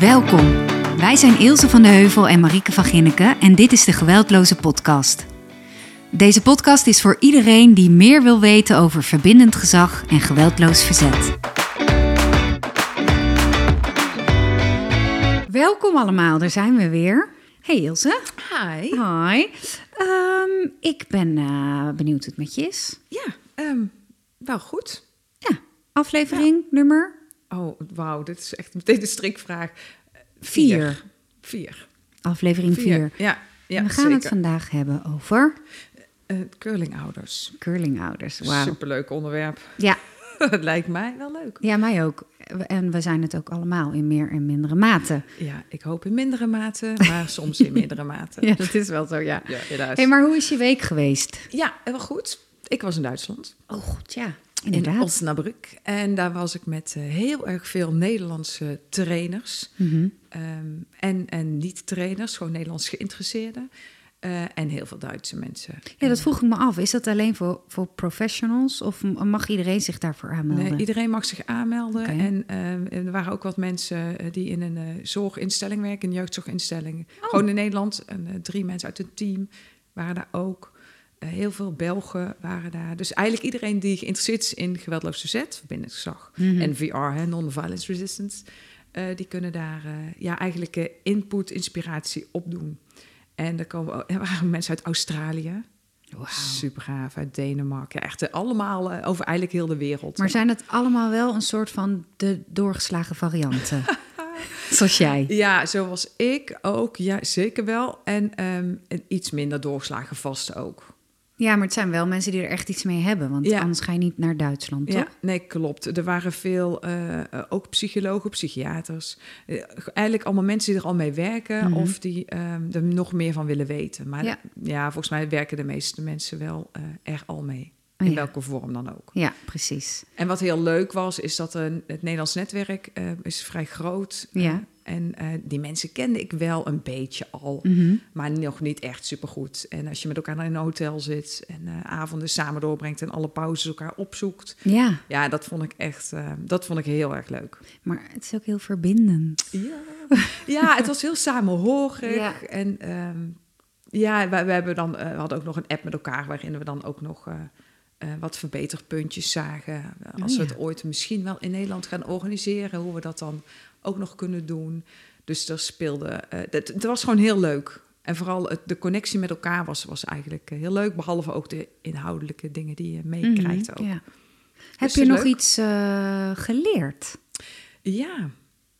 Welkom. Wij zijn Ilse van de Heuvel en Marieke van Ginneken en dit is de Geweldloze Podcast. Deze podcast is voor iedereen die meer wil weten over verbindend gezag en geweldloos verzet. Welkom allemaal, daar zijn we weer. Hey Ilse. Hi. Hi. Ehm, ik ben eh, benieuwd hoe het met je is. Ja, ehm, wel goed. Ja, aflevering nummer Oh, wauw, dit is echt meteen de strikvraag. vier. Vier. Aflevering vier. Ja, ja En we gaan zeker. het vandaag hebben over Eh, curlingouders. curlingouders. Wauw. Superleuk onderwerp. Ja, Het lijkt mij wel leuk. ja, mij ook. En we zijn het ook allemaal in meer en mindere mate. Ja, ik hoop in mindere mate, maar soms in meerdere mate. Ja, dat is wel zo, ja. Ja, hey, maar hoe is je week geweest? Ja, wel goed. Ik was in Duitsland. Oh god, ja. In Inderdaad. Osnabrück. En daar was ik met eh, heel erg veel Nederlandse trainers. Mhm. Ehm, en, en niet-trainers, gewoon Nederlands geïnteresseerden. Eh, en heel veel Duitse mensen. Ja, dat vroeg ik me af. Is dat alleen voor, voor professionals of mag iedereen zich daarvoor aanmelden? Nee, iedereen mag zich aanmelden. En ehm, er waren ook wat mensen eh, die in een zorginstelling werken, een jeugdzorginstelling. Oh. Gewoon in Nederland. En, drie mensen uit het team waren daar ook. Eh, heel veel Belgen waren daar. Dus eigenlijk iedereen die geïnteresseerd is in geweldloos verzet, gezag Mhm. en VR, hè, non-violence resistance, eh, die kunnen daar eh, ja, eigenlijk input, inspiratie opdoen. En er, komen, er waren mensen uit Australië. Wauw. Super gaaf, uit Denemarken. Ja, echt allemaal over eigenlijk heel de wereld. Maar zijn het allemaal wel een soort van de doorgeslagen varianten? Zoals jij. Ja, zo was ik ook. Ja, zeker wel. En ehm, en iets minder doorslagen vast ook. Ja, maar het zijn wel mensen die er echt iets mee hebben. Want Ja. anders ga je niet naar Duitsland, toch? Ja, nee, klopt. Er waren veel, eh, eh, ook psychologen, psychiaters. Eh, eigenlijk allemaal mensen die er al mee werken Mhm. of die ehm, er nog meer van willen weten. Maar Ja. ja, volgens mij werken de meeste mensen wel eh, er al mee. Oh, In ja. welke vorm dan ook. Ja, precies. En wat heel leuk was, is dat een, het Nederlands netwerk eh, is vrij groot. eh, Ja. en eh, die mensen kende ik wel een beetje al. Mhm. Maar nog niet echt supergoed. En als je met elkaar in een hotel zit en eh, avonden samen doorbrengt en alle pauzes elkaar opzoekt. Ja, Ja, dat vond ik echt, eh, dat vond ik heel erg leuk. maar het is ook heel verbindend. Ja, ja het was heel samenhorig. Ja. En ehm, ja, we, we, hebben dan, eh, we hadden ook nog een app met elkaar waarin we dan ook nog... eh, wat verbeterpuntjes zagen. Als Oh, we ja. het ooit misschien wel in Nederland gaan organiseren, hoe we dat dan ook nog kunnen doen. Dus er speelde. eh, het, was gewoon heel leuk. En vooral het, de connectie met elkaar was, was eigenlijk eh, heel leuk. Behalve ook de inhoudelijke dingen die je meekrijgt. Ook. ja. Heb je nog leuk. iets geleerd? Ja.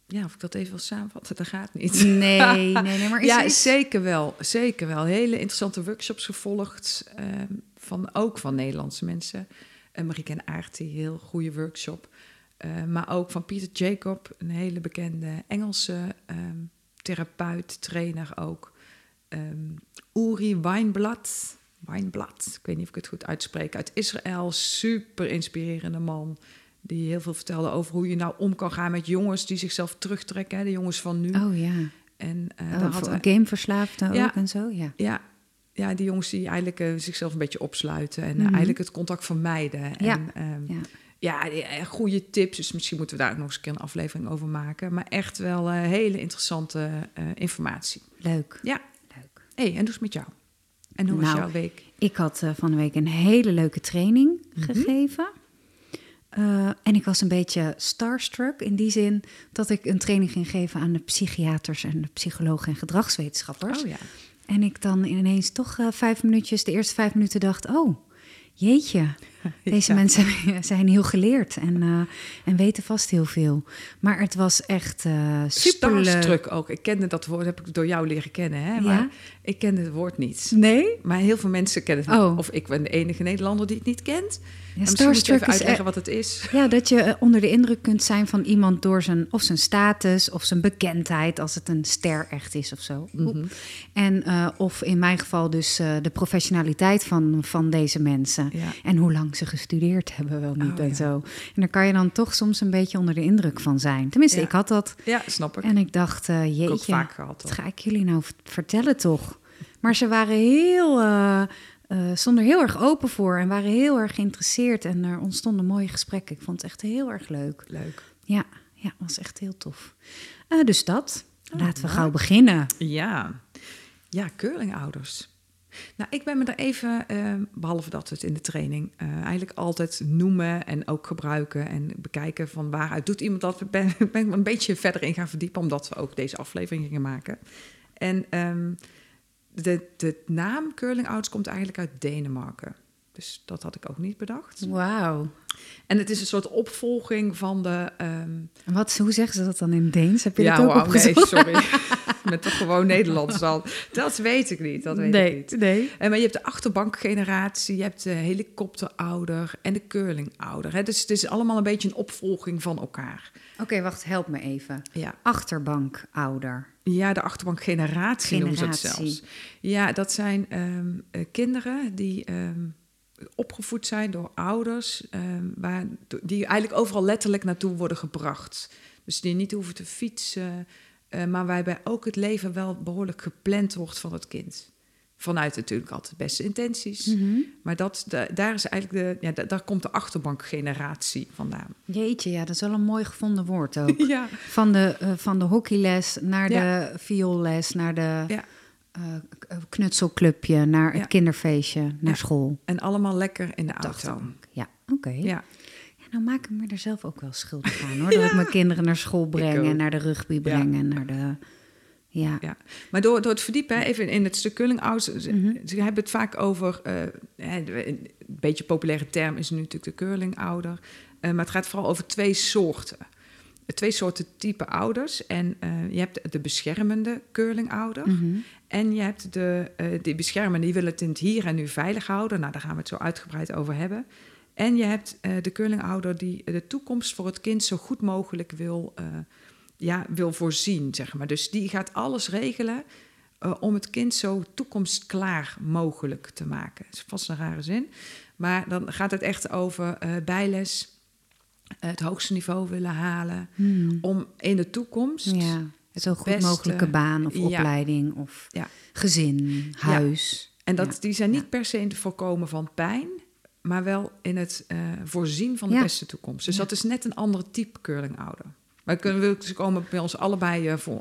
ja, of ik dat even wil samenvatten, dat gaat niet. Nee, nee, nee, maar is ja, er iets- zeker wel. Zeker wel. Hele interessante workshops gevolgd. ehm, van, ook van Nederlandse mensen. Uh, Marieke en Aert, die heel goede workshop. Eh, maar ook van Peter Jacob, een hele bekende Engelse ehm, therapeut, trainer ook. Ehm Uri Weinblad. Weinblad, ik weet niet of ik het goed uitspreek. Uit Israël, super inspirerende man. Die heel veel vertelde over hoe je nou om kan gaan met jongens die zichzelf terugtrekken. Hè, de jongens van nu. Oh ja, En eh oh, daar had hij- gameverslaafden Ja. ook en zo, ja. ja, ja, die jongens die eigenlijk eh, zichzelf een beetje opsluiten en eh, Mhm. eigenlijk het contact vermijden. Ja, En, ehm, ja. ja, die- eh, goede tips. Dus misschien moeten we daar ook nog eens een keer een aflevering over maken. Maar echt wel hele interessante informatie. Leuk. Ja. Leuk. hey, en hoe is het met jou? En hoe was Nou, jouw week? Ik had van de week een hele leuke training Mhm. gegeven. En ik was een beetje starstruck in die zin dat ik een training ging geven aan de psychiaters en de psychologen en gedragswetenschappers. Oh ja. En ik dan ineens toch eh, vijf minuutjes, de eerste vijf minuten dacht, oh, jeetje, deze Ja. mensen zijn heel geleerd en, eh, en weten vast heel veel. Maar het was echt eh super leuk. Starstruck ook. Ik kende dat woord, heb ik door jou leren kennen. Hè? Ja? Maar ik kende het woord niet. Nee? Maar heel veel mensen kennen het Oh. Of ik ben de enige Nederlander die het niet kent. Ja, starstruck even is uitleggen e- wat het is. Ja, dat je eh, onder de indruk kunt zijn van iemand door zijn of zijn status of zijn bekendheid, als het een ster echt is of zo. Mhm. En eh, of in mijn geval dus eh, de professionaliteit van, van deze mensen. Ja. En hoe lang ze gestudeerd hebben wel niet Oh, en ja. zo. En daar kan je dan toch soms een beetje onder de indruk van zijn. Tenminste, ik had dat. Ja, snap ik. En ik dacht, ik ook jeetje, vaak gehad. wat ga ik jullie nou vertellen toch? Maar ze waren heel, eh stonden er heel erg open voor en waren heel erg geïnteresseerd. En er ontstonden mooie gesprekken. Ik vond het echt heel erg leuk. Leuk. Ja, ja, was echt heel tof. Eh, dus dat. Oh, Laten we gauw beginnen. Ja, ja curlingouders. Nou, ik ben me er even, eh, behalve dat we het in de training eh, eigenlijk altijd noemen en ook gebruiken en bekijken van waaruit doet iemand dat, ben, ben ik me een beetje verder in gaan verdiepen, omdat we ook deze aflevering gingen maken. En ehm, de, de naam curlingouders komt eigenlijk uit Denemarken. Dus dat had ik ook niet bedacht. Wauw. En het is een soort opvolging van de... ehm, Wat, hoe zeggen ze dat dan in Deens? Heb je ja, dat ook nee, opgezocht? sorry. Met toch gewoon Nederlands al. Dat weet ik niet. Dat weet ik niet. nee. En maar je hebt de achterbankgeneratie, je hebt de helikopterouder en de curlingouder. Hè? Dus het is allemaal een beetje een opvolging van elkaar. Oké, wacht, help me even. Ja, Achterbankouder. ja de achterbankgeneratie noemen ze het zelfs. Ja, dat zijn ehm, eh, kinderen die ehm, opgevoed zijn door ouders... ehm, waar, die eigenlijk overal letterlijk naartoe worden gebracht. Dus die niet hoeven te fietsen... eh, maar waarbij ook het leven wel behoorlijk gepland wordt van het kind. Vanuit natuurlijk altijd de beste intenties. Mhm. Maar dat, da- daar is eigenlijk de, ja, da- daar komt de achterbankgeneratie vandaan. Jeetje, ja, dat is wel een mooi gevonden woord ook. Ja, Van de, eh, van de hockeyles naar Ja. de vioolles, naar de Ja. eh, knutselclubje, naar het kinderfeestje, naar school. en allemaal lekker in de auto. Ja, oké. Ja, nou maak ik me er zelf ook wel schuldig aan hoor. Dat ik mijn kinderen naar school breng en naar de rugby breng en naar de... Ja. ja. Maar door, door het verdiepen, even in het stuk curlingouders, ze, Mhm. ze hebben het vaak over, eh, een beetje populaire term is nu natuurlijk de curlingouder. Eh, maar het gaat vooral over twee soorten. Twee soorten type ouders. En eh, je hebt de beschermende curlingouder. Mhm. En je hebt de, die beschermen, die willen het in het hier en nu veilig houden. Nou, daar gaan we het zo uitgebreid over hebben. En je hebt eh, de curlingouder die de toekomst voor het kind zo goed mogelijk wil, eh, ja, wil voorzien, zeg maar. Dus die gaat alles regelen eh, om het kind zo toekomstklaar mogelijk te maken. Dat is vast een rare zin. Maar dan gaat het echt over eh, bijles, eh, het hoogste niveau willen halen. Hmm. Om in de toekomst Ja, zo goed beste- mogelijke baan of ja. opleiding of Ja. gezin, huis. En dat, die zijn niet per se in het voorkomen van pijn, maar wel in het eh, voorzien van de Ja. beste toekomst. Dus Ja. dat is net een andere type curlingouder. Maar kunnen we, ze komen bij ons allebei voor.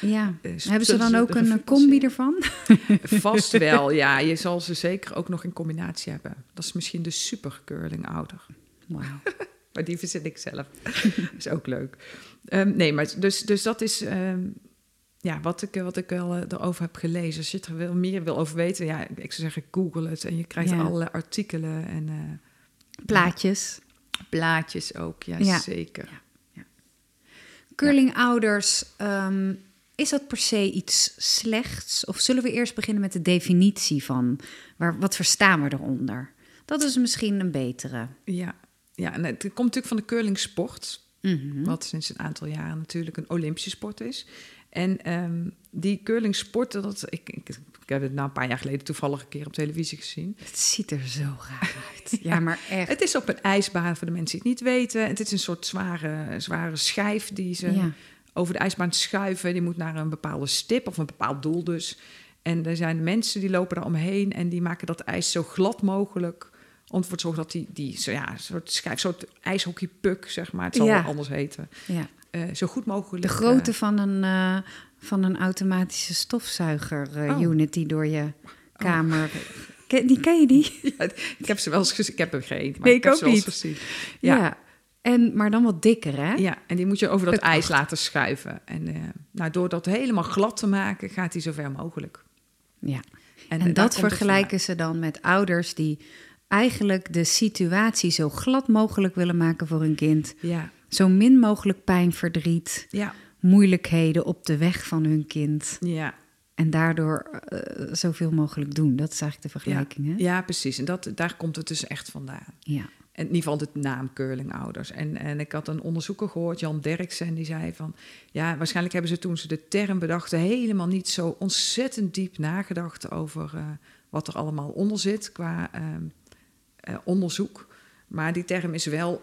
Ja. Eh, Hebben ze dan ook een combi ervan? Vast wel, ja. Je zal ze zeker ook nog in combinatie hebben. Dat is misschien de super curlingouder. Wauw. Maar die verzin ik zelf. is ook leuk. Ehm, nee, maar dus, dus dat is ehm, ja, wat, ik, wat ik wel eh, erover heb gelezen. Als je er wil, meer wil over weten, ja, ik zou zeggen, google het. En je krijgt Ja. allerlei artikelen en eh, Plaatjes. plaatjes ook. Ja, Ja. zeker. Curlingouders, ehm, is dat per se iets slechts? Of zullen we eerst beginnen met de definitie van waar, wat verstaan we eronder? Dat is misschien een betere. Ja, ja en het komt natuurlijk van de curlingsport. Mhm. Wat sinds een aantal jaren natuurlijk een Olympische sport is. En ehm, die curlingsport, dat, ik, ik, ik heb het nou een paar jaar geleden toevallig een keer op televisie gezien. Het ziet er zo raar uit. Ja, maar echt. Het is op een ijsbaan voor de mensen die het niet weten. Het is een soort zware, zware schijf die ze Ja. over de ijsbaan schuiven. Die moet naar een bepaalde stip of een bepaald doel dus. En er zijn mensen die lopen daar omheen en die maken dat ijs zo glad mogelijk. Om ervoor te zorgen dat die, die zo, ja, een soort schijf, soort ijshockeypuk, zeg maar. Het zal Ja. wel anders heten. Ja. Eh, zo goed mogelijk. De grootte van een, eh, van een automatische stofzuiger eh, Oh. die door je kamer... Ken, die, ken je die? eh, ja, ik heb ze wel eens gezien. Ik heb er geen, maar Nee, ik ik heb ook ze wel eens niet. gezien. Ja. Ja. En, maar dan wat dikker, hè? Ja, en die moet je over dat Het ijs acht. laten schuiven. En eh, nou, door dat helemaal glad te maken, gaat hij zo ver mogelijk. Ja. En, En, eh, dat vergelijken ze dan met ouders die eigenlijk de situatie zo glad mogelijk willen maken voor hun kind. Ja, Zo min mogelijk pijn, verdriet, ja, moeilijkheden op de weg van hun kind. ja. En daardoor eh, zoveel mogelijk doen. Dat is eigenlijk de vergelijking, hè? Ja, precies. En dat, daar komt het dus echt vandaan. Ja. En in ieder geval de naam curlingouders. En, en ik had een onderzoeker gehoord, Jan Derksen, die zei van... ja, waarschijnlijk hebben ze toen ze de term bedachten... helemaal niet zo ontzettend diep nagedacht over eh, wat er allemaal onder zit qua ehm, eh, onderzoek. Maar die term is wel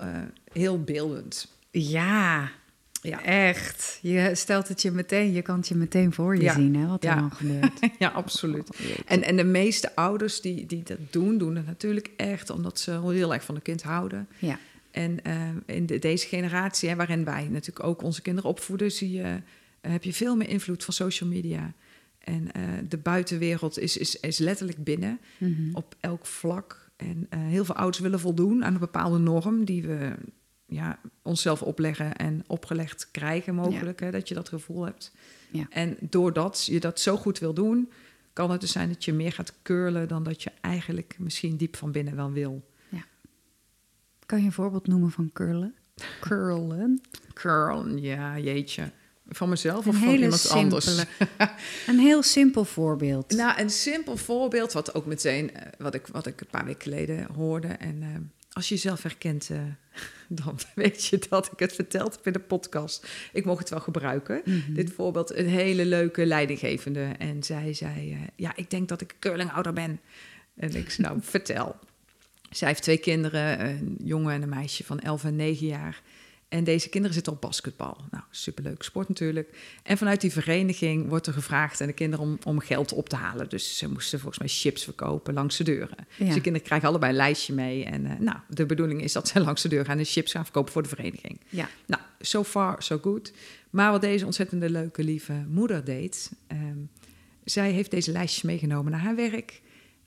heel beeldend. Ja, Ja. echt. Je stelt het je meteen, je kan het je meteen voor je Ja. zien, hè, wat er Ja. dan gebeurt. ja, absoluut. En, en de meeste ouders die, die dat doen, doen het natuurlijk echt omdat ze heel erg van hun kind houden. Ja. En eh, in de, deze generatie, hè, waarin wij natuurlijk ook onze kinderen opvoeden, zie je, eh, heb je veel meer invloed van social media. En eh, de buitenwereld is, is, is letterlijk binnen Mhm. op elk vlak. En heel veel ouders willen voldoen aan een bepaalde norm die we ja, onszelf opleggen en opgelegd krijgen mogelijk. Hè, dat je dat gevoel hebt. Ja. En doordat je dat zo goed wil doen, kan het dus zijn dat je meer gaat curlen dan dat je eigenlijk misschien diep van binnen wel wil. Kan je een voorbeeld noemen van curlen? Curlen. Curlen, ja, jeetje. Van mezelf Een of van iemand anders? Een heel simpel voorbeeld. Nou, een simpel voorbeeld, wat ook meteen, eh, wat, ik, wat ik een paar weken geleden hoorde. En eh, als je jezelf herkent, eh, dan weet je dat ik het verteld heb in de podcast. Ik mocht het wel gebruiken. Mhm. Dit voorbeeld, een hele leuke leidinggevende. En zij zei, eh, ja, ik denk dat ik curlingouder ben. En ik zei, nou, vertel. Zij heeft twee kinderen, een jongen en een meisje van 11 en 9 jaar. En deze kinderen zitten op basketbal. Nou, superleuk sport natuurlijk. En vanuit die vereniging wordt er gevraagd aan de kinderen om, om geld op te halen. Dus ze moesten volgens mij chips verkopen langs de deuren. Ja. Dus de kinderen krijgen allebei een lijstje mee. En eh, nou, de bedoeling is dat ze langs de deur gaan en chips gaan verkopen voor de vereniging. Ja. Nou, so far, so good. Maar wat deze ontzettende leuke, lieve moeder deed... ehm, zij heeft deze lijstjes meegenomen naar haar werk...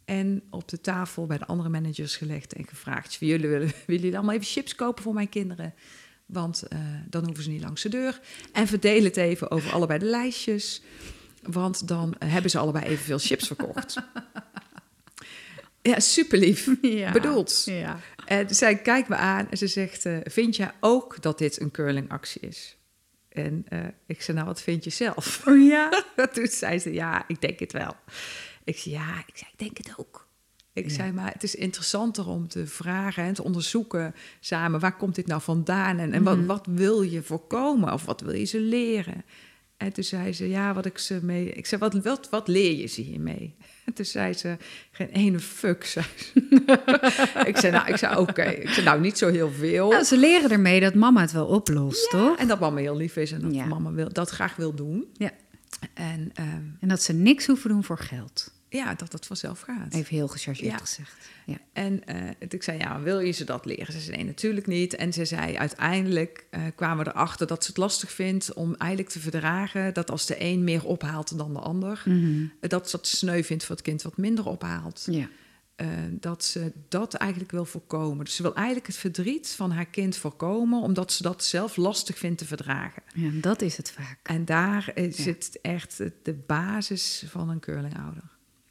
en op de tafel bij de andere managers gelegd en gevraagd... Jullie willen, willen jullie allemaal even chips kopen voor mijn kinderen? Want eh, dan hoeven ze niet langs de deur. En verdeel het even over allebei de lijstjes... want dan hebben ze allebei evenveel chips verkocht. Ja, super lief. Ja. Bedoeld. Ja. En zij kijkt me aan en ze zegt: eh, Vind jij ook dat dit een curlingactie is? En eh, ik zei: Nou, wat vind je zelf? Oh ja? Toen zei ze: Ja, ik denk het wel. Ik zei: Ja, ik, zei, ik denk het ook. Ik Ja. zei: Maar het is interessanter om te vragen en te onderzoeken samen: waar komt dit nou vandaan? En, en wat, Mhm. wat wil je voorkomen of wat wil je ze leren? En toen zei ze, ja, wat ik ze mee... Ik zei, wat, wat, wat leer je ze hiermee? En toen zei ze, geen ene fuck, zei ze. ik zei, nou, ik zei, oké. Ik zei, nou, niet zo heel veel. Nou, ze leren ermee dat mama het wel oplost, toch? En dat mama heel lief is en dat Ja. mama wil, dat graag wil doen. Ja. En ehm, En dat ze niks hoeven doen voor geld. Ja, dat het vanzelf gaat. Even heel gechargeerd Ja. gezegd. Ja. En eh, ik zei, ja, wil je ze dat leren? Ze zei, nee, natuurlijk niet. En ze zei, uiteindelijk eh, kwamen we erachter dat ze het lastig vindt om eigenlijk te verdragen... dat als de een meer ophaalt dan de ander... Mhm. eh, dat ze het sneu vindt voor het kind wat minder ophaalt. ja. Dat ze dat eigenlijk wil voorkomen. Dus ze wil eigenlijk het verdriet van haar kind voorkomen... omdat ze dat zelf lastig vindt te verdragen. Ja, dat is het vaak. En daar Ja. zit echt de basis van een curlingouder.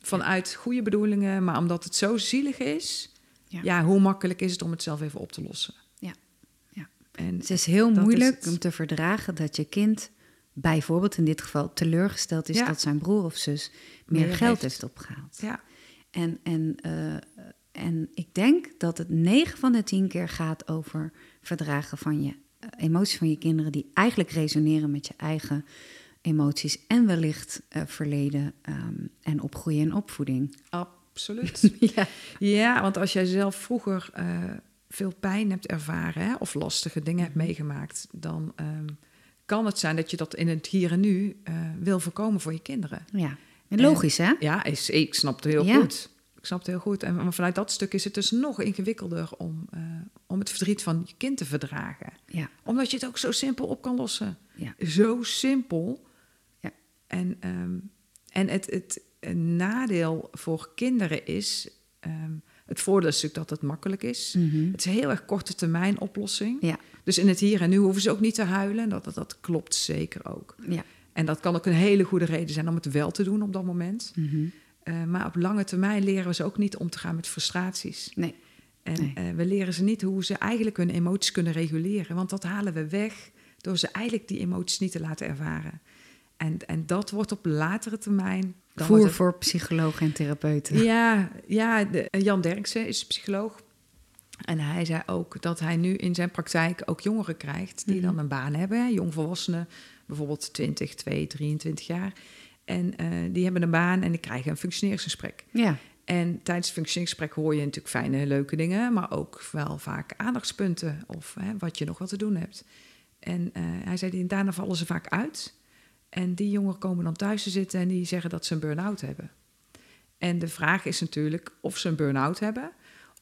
Vanuit goede bedoelingen, maar omdat het zo zielig is... Ja. Ja. hoe makkelijk is het om het zelf even op te lossen? Ja. Ja. En Het is heel is moeilijk om te verdragen dat je kind, bijvoorbeeld in dit geval, teleurgesteld is Ja. dat zijn broer of zus meer, Meer geld heeft. heeft opgehaald. ja, En, en, eh, en ik denk dat het 9 van de 10 keer gaat over verdragen van je eh, emoties van je kinderen, die eigenlijk resoneren met je eigen emoties en wellicht eh, verleden ehm, en opgroeien en opvoeding. absoluut. ja. ja, want als jij zelf vroeger eh, veel pijn hebt ervaren... Hè, of lastige dingen hebt Mhm. meegemaakt... dan ehm, kan het zijn dat je dat in het hier en nu eh, wil voorkomen voor je kinderen. ja. En logisch, hè? Ja, is, ik snap het heel Ja. goed. Ik snap het heel goed. En vanuit dat stuk is het dus nog ingewikkelder om, om het verdriet van je kind te verdragen. Ja. Omdat je het ook zo simpel op kan lossen. Ja. Zo simpel. En, ehm, en het, het nadeel voor kinderen is... ehm, het voordeel is natuurlijk dat het makkelijk is. Mhm. Het is een heel erg korte termijn oplossing. Ja. Dus in het hier en nu hoeven ze ook niet te huilen. Dat, dat, dat klopt zeker ook. Ja. En dat kan ook een hele goede reden zijn om het wel te doen op dat moment. Mhm. Eh, maar op lange termijn leren we ze ook niet om te gaan met frustraties. Nee. En Nee. eh, we leren ze niet hoe ze eigenlijk hun emoties kunnen reguleren. Want dat halen we weg door ze eigenlijk die emoties niet te laten ervaren. En, en dat wordt op latere termijn. dan Voer wordt het- voor psychologen en therapeuten. ja, ja de, Jan Derksen is psycholoog. En hij zei ook dat hij nu in zijn praktijk ook jongeren krijgt die Mhm. dan een baan hebben. hè, Jongvolwassenen, bijvoorbeeld 20, 2, 23 jaar. En eh, die hebben een baan en die krijgen een functioneringsgesprek. Ja. En tijdens het functioneringsgesprek hoor je natuurlijk fijne, leuke dingen, maar ook wel vaak aandachtspunten of hè, wat je nog wat te doen hebt. En eh, hij zei, daarna vallen ze vaak uit. En die jongeren komen dan thuis te zitten en die zeggen dat ze een burn-out hebben. En de vraag is natuurlijk of ze een burn-out hebben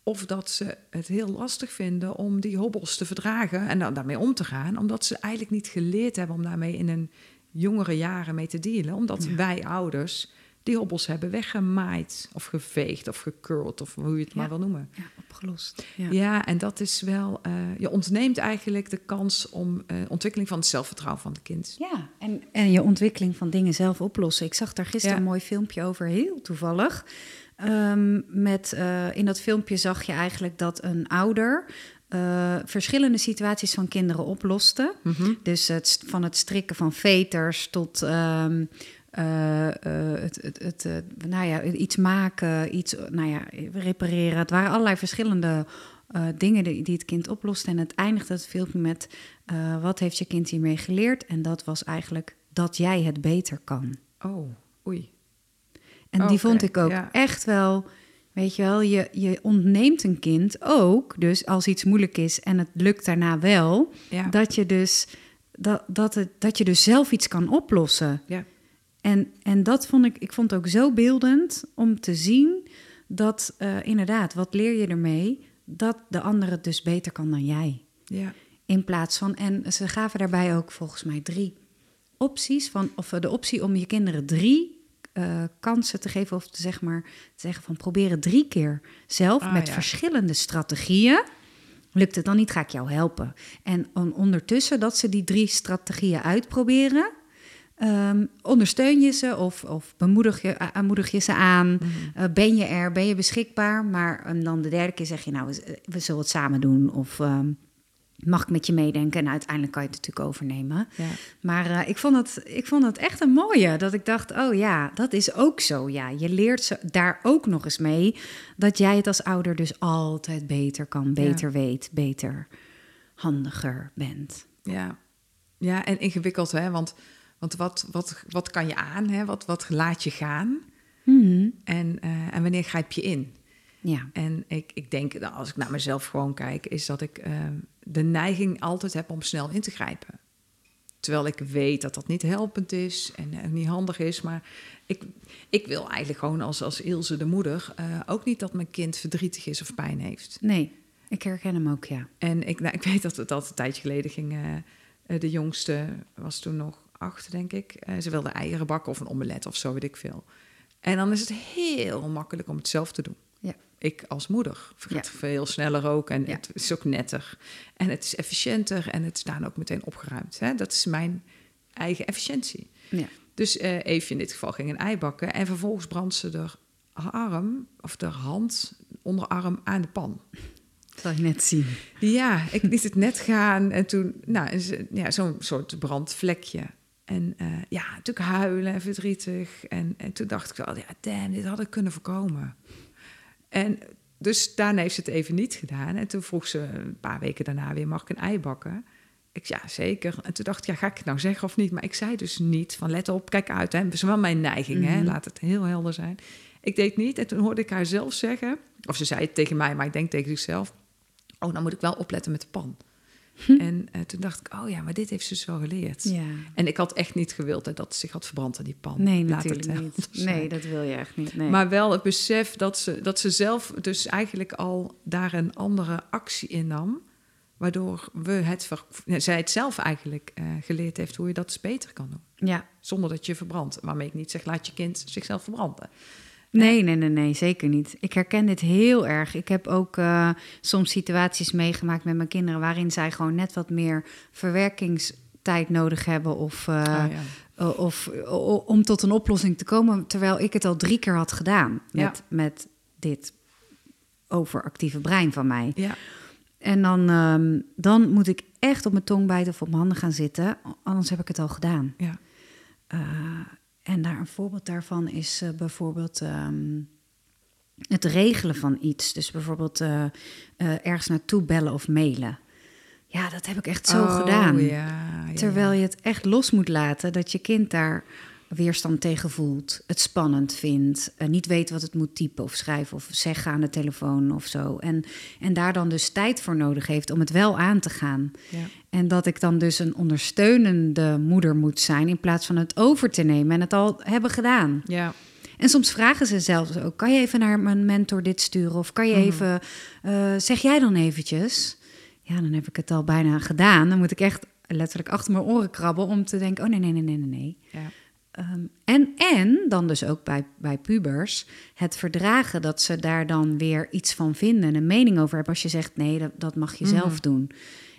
Of dat ze het heel lastig vinden om die hobbels te verdragen en dan daarmee om te gaan, omdat ze eigenlijk niet geleerd hebben om daarmee in een jongere jaren mee te dealen. Omdat Ja. wij ouders die hobbels hebben weggemaaid of geveegd of gecurled of hoe je het Ja. maar wil noemen. Ja, opgelost. Ja, en dat is wel, eh, je ontneemt eigenlijk de kans om eh, ontwikkeling van het zelfvertrouwen van het kind. Ja, en, en je ontwikkeling van dingen zelf oplossen. Ik zag daar gisteren Ja. een mooi filmpje over, heel toevallig. Ehm, met, eh, in dat filmpje zag je eigenlijk dat een ouder verschillende situaties van kinderen oploste. Mhm. Dus het, van het strikken van veters tot ehm, eh, eh, het, het, het, eh, nou ja, iets maken, iets nou ja, repareren. Het waren allerlei verschillende dingen die, die het kind oploste. En het eindigde het filmpje met wat heeft je kind hiermee geleerd? En dat was eigenlijk dat jij het beter kan. Oh, oei. En die vond ik ook ja. echt wel, weet je wel, je, je ontneemt een kind ook, dus als iets moeilijk is en het lukt daarna wel, Ja. dat je dus dat, dat, het, dat je dus zelf iets kan oplossen. Ja. En, en dat vond ik, ik vond het ook zo beeldend om te zien dat eh, inderdaad, wat leer je ermee? Dat de ander het dus beter kan dan jij. Ja. In plaats van, en ze gaven daarbij ook volgens mij drie opties, van, of eh, de optie om je kinderen drie eh, kansen te geven, of te, zeg maar, te zeggen van proberen drie keer zelf Ah, met ja. verschillende strategieën. Lukt het dan niet, ga ik jou helpen. En on- ondertussen dat ze die drie strategieën uitproberen, ehm, ondersteun je ze of, of bemoedig je, aanmoedig je ze aan. Mhm. Eh, ben je er, ben je beschikbaar? Maar en dan de derde keer zeg je, nou, we, we zullen het samen doen. Of ehm, mag ik met je meedenken? En uiteindelijk kan je het natuurlijk overnemen. Ja. Maar eh, ik, vond het, ik vond het echt een mooie. Dat ik dacht, oh ja, dat is ook zo. Ja, je leert ze daar ook nog eens mee. Dat jij het als ouder dus altijd beter kan, beter weet, beter handiger bent. Ja, ja en ingewikkeld, hè? Want, want wat, wat, wat kan je aan? Hè? Wat, wat laat je gaan? Mhm. En, eh, en wanneer grijp je in? Ja, En ik, ik denk, nou, als ik naar mezelf gewoon kijk, is dat ik eh, de neiging altijd heb om snel in te grijpen. Terwijl ik weet dat dat niet helpend is en eh, niet handig is. Maar ik, ik wil eigenlijk gewoon als, als Ilse de moeder eh, ook niet dat mijn kind verdrietig is of pijn heeft. nee, ik herken hem ook, ja. En ik, nou, ik weet dat het dat een tijdje geleden ging. eh, de jongste was toen nog acht, denk ik. Eh, ze wilde eieren bakken of een omelet of zo, weet ik veel. En dan is het heel makkelijk om het zelf te doen. Ja. Ik als moeder Ja. veel sneller ook en Ja. het is ook netter. En het is efficiënter en het is daarna ook meteen opgeruimd. Hè? Dat is mijn eigen efficiëntie. ja. Dus Eefje in dit geval ging een ei bakken en vervolgens brandt ze haar arm of de hand, onderarm aan de pan. Dat zal je net zien. Ja, ik liet het net gaan en toen, nou, ja, zo'n soort brandvlekje. En eh, ja, natuurlijk huilen en verdrietig. En, en toen dacht ik wel, ja, damn, dit had ik kunnen voorkomen. En dus daarna heeft ze het even niet gedaan. En toen vroeg ze een paar weken daarna weer, mag ik een ei bakken? Ik ja, zeker. En toen dacht ik, ja, ga ik het nou zeggen of niet? Maar ik zei dus niet van, let op, kijk uit. Hè. Dat is wel mijn neiging, hè. Mhm. laat het heel helder zijn. Ik deed niet en toen hoorde ik haar zelf zeggen... of ze zei het tegen mij, maar ik denk tegen zichzelf... oh, dan moet ik wel opletten met de pan. En eh, toen dacht ik, oh ja, maar dit heeft ze dus wel geleerd. Ja. En ik had echt niet gewild hè, dat ze zich had verbrand aan die pan. Nee, Laat het natuurlijk helder niet. Nee, dat wil je echt niet. Nee. Maar wel het besef dat ze, dat ze zelf dus eigenlijk al daar een andere actie in nam. Waardoor we het zij het zelf eigenlijk eh, geleerd heeft hoe je dat dus beter kan doen. ja, Zonder dat je verbrandt. Waarmee ik niet zeg, laat je kind zichzelf verbranden. Nee, nee, nee, nee, zeker niet. Ik herken dit heel erg. Ik heb ook eh, soms situaties meegemaakt met mijn kinderen waarin zij gewoon net wat meer verwerkingstijd nodig hebben of, eh, Ah, ja. o- of om tot een oplossing te komen, terwijl ik het al drie keer had gedaan Ja. met, met dit overactieve brein van mij. ja. En dan, ehm, dan moet ik echt op mijn tong bijten of op mijn handen gaan zitten, anders heb ik het al gedaan. ja. En daar een voorbeeld daarvan is eh, bijvoorbeeld ehm, het regelen van iets. Dus bijvoorbeeld eh, eh, ergens naartoe bellen of mailen. Ja, dat heb ik echt zo Oh, gedaan. Ja, Terwijl ja. je het echt los moet laten, dat je kind daar weerstand tegen voelt, het spannend vindt, eh, niet weet wat het moet typen of schrijven of zeggen aan de telefoon of zo. En, en daar dan dus tijd voor nodig heeft om het wel aan te gaan. Ja. En dat ik dan dus een ondersteunende moeder moet zijn in plaats van het over te nemen en het al hebben gedaan. Ja. En soms vragen ze zelfs ook: kan je even naar mijn mentor dit sturen? Of kan je Mhm. even, eh, zeg jij dan eventjes? Ja, dan heb ik het al bijna gedaan. Dan moet ik echt letterlijk achter mijn oren krabben om te denken: oh nee, nee, nee, nee, nee, nee. Ja. Ehm, en, en dan dus ook bij, bij pubers het verdragen dat ze daar dan weer iets van vinden, een mening over hebben. Als je zegt nee, dat, dat mag je zelf doen.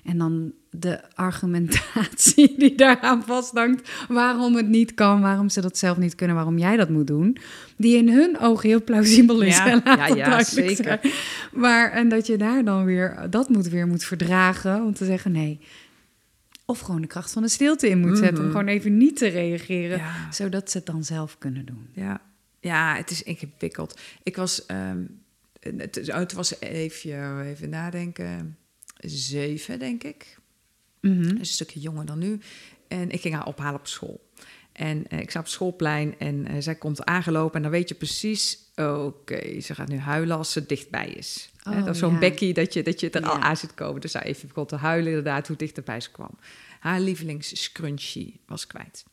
En dan de argumentatie die daaraan vasthangt, waarom het niet kan, waarom ze dat zelf niet kunnen, waarom jij dat moet doen, die in hun ogen heel plausibel is. Ja, ja, zeker. zijn. Maar en dat je daar dan weer dat moet weer moet verdragen om te zeggen nee. Of gewoon de kracht van de stilte in moet zetten. Om Mhm. gewoon even niet te reageren. Ja. Zodat ze het dan zelf kunnen doen. Ja, ja het is ingewikkeld. Ik was, ehm, het, het was even, even nadenken, zeven denk ik. Mhm. Dus een stukje jonger dan nu. En ik ging haar ophalen op school. En eh, ik sta op het schoolplein en eh, zij komt aangelopen. En dan weet je precies, oké, ze gaat nu huilen als ze dichtbij is. Oh, dat is zo'n ja. bekkie dat je, dat je er al aan ziet komen. Dus zij even begon te huilen inderdaad, hoe dichterbij ze kwam. Haar lievelings scrunchie was kwijt.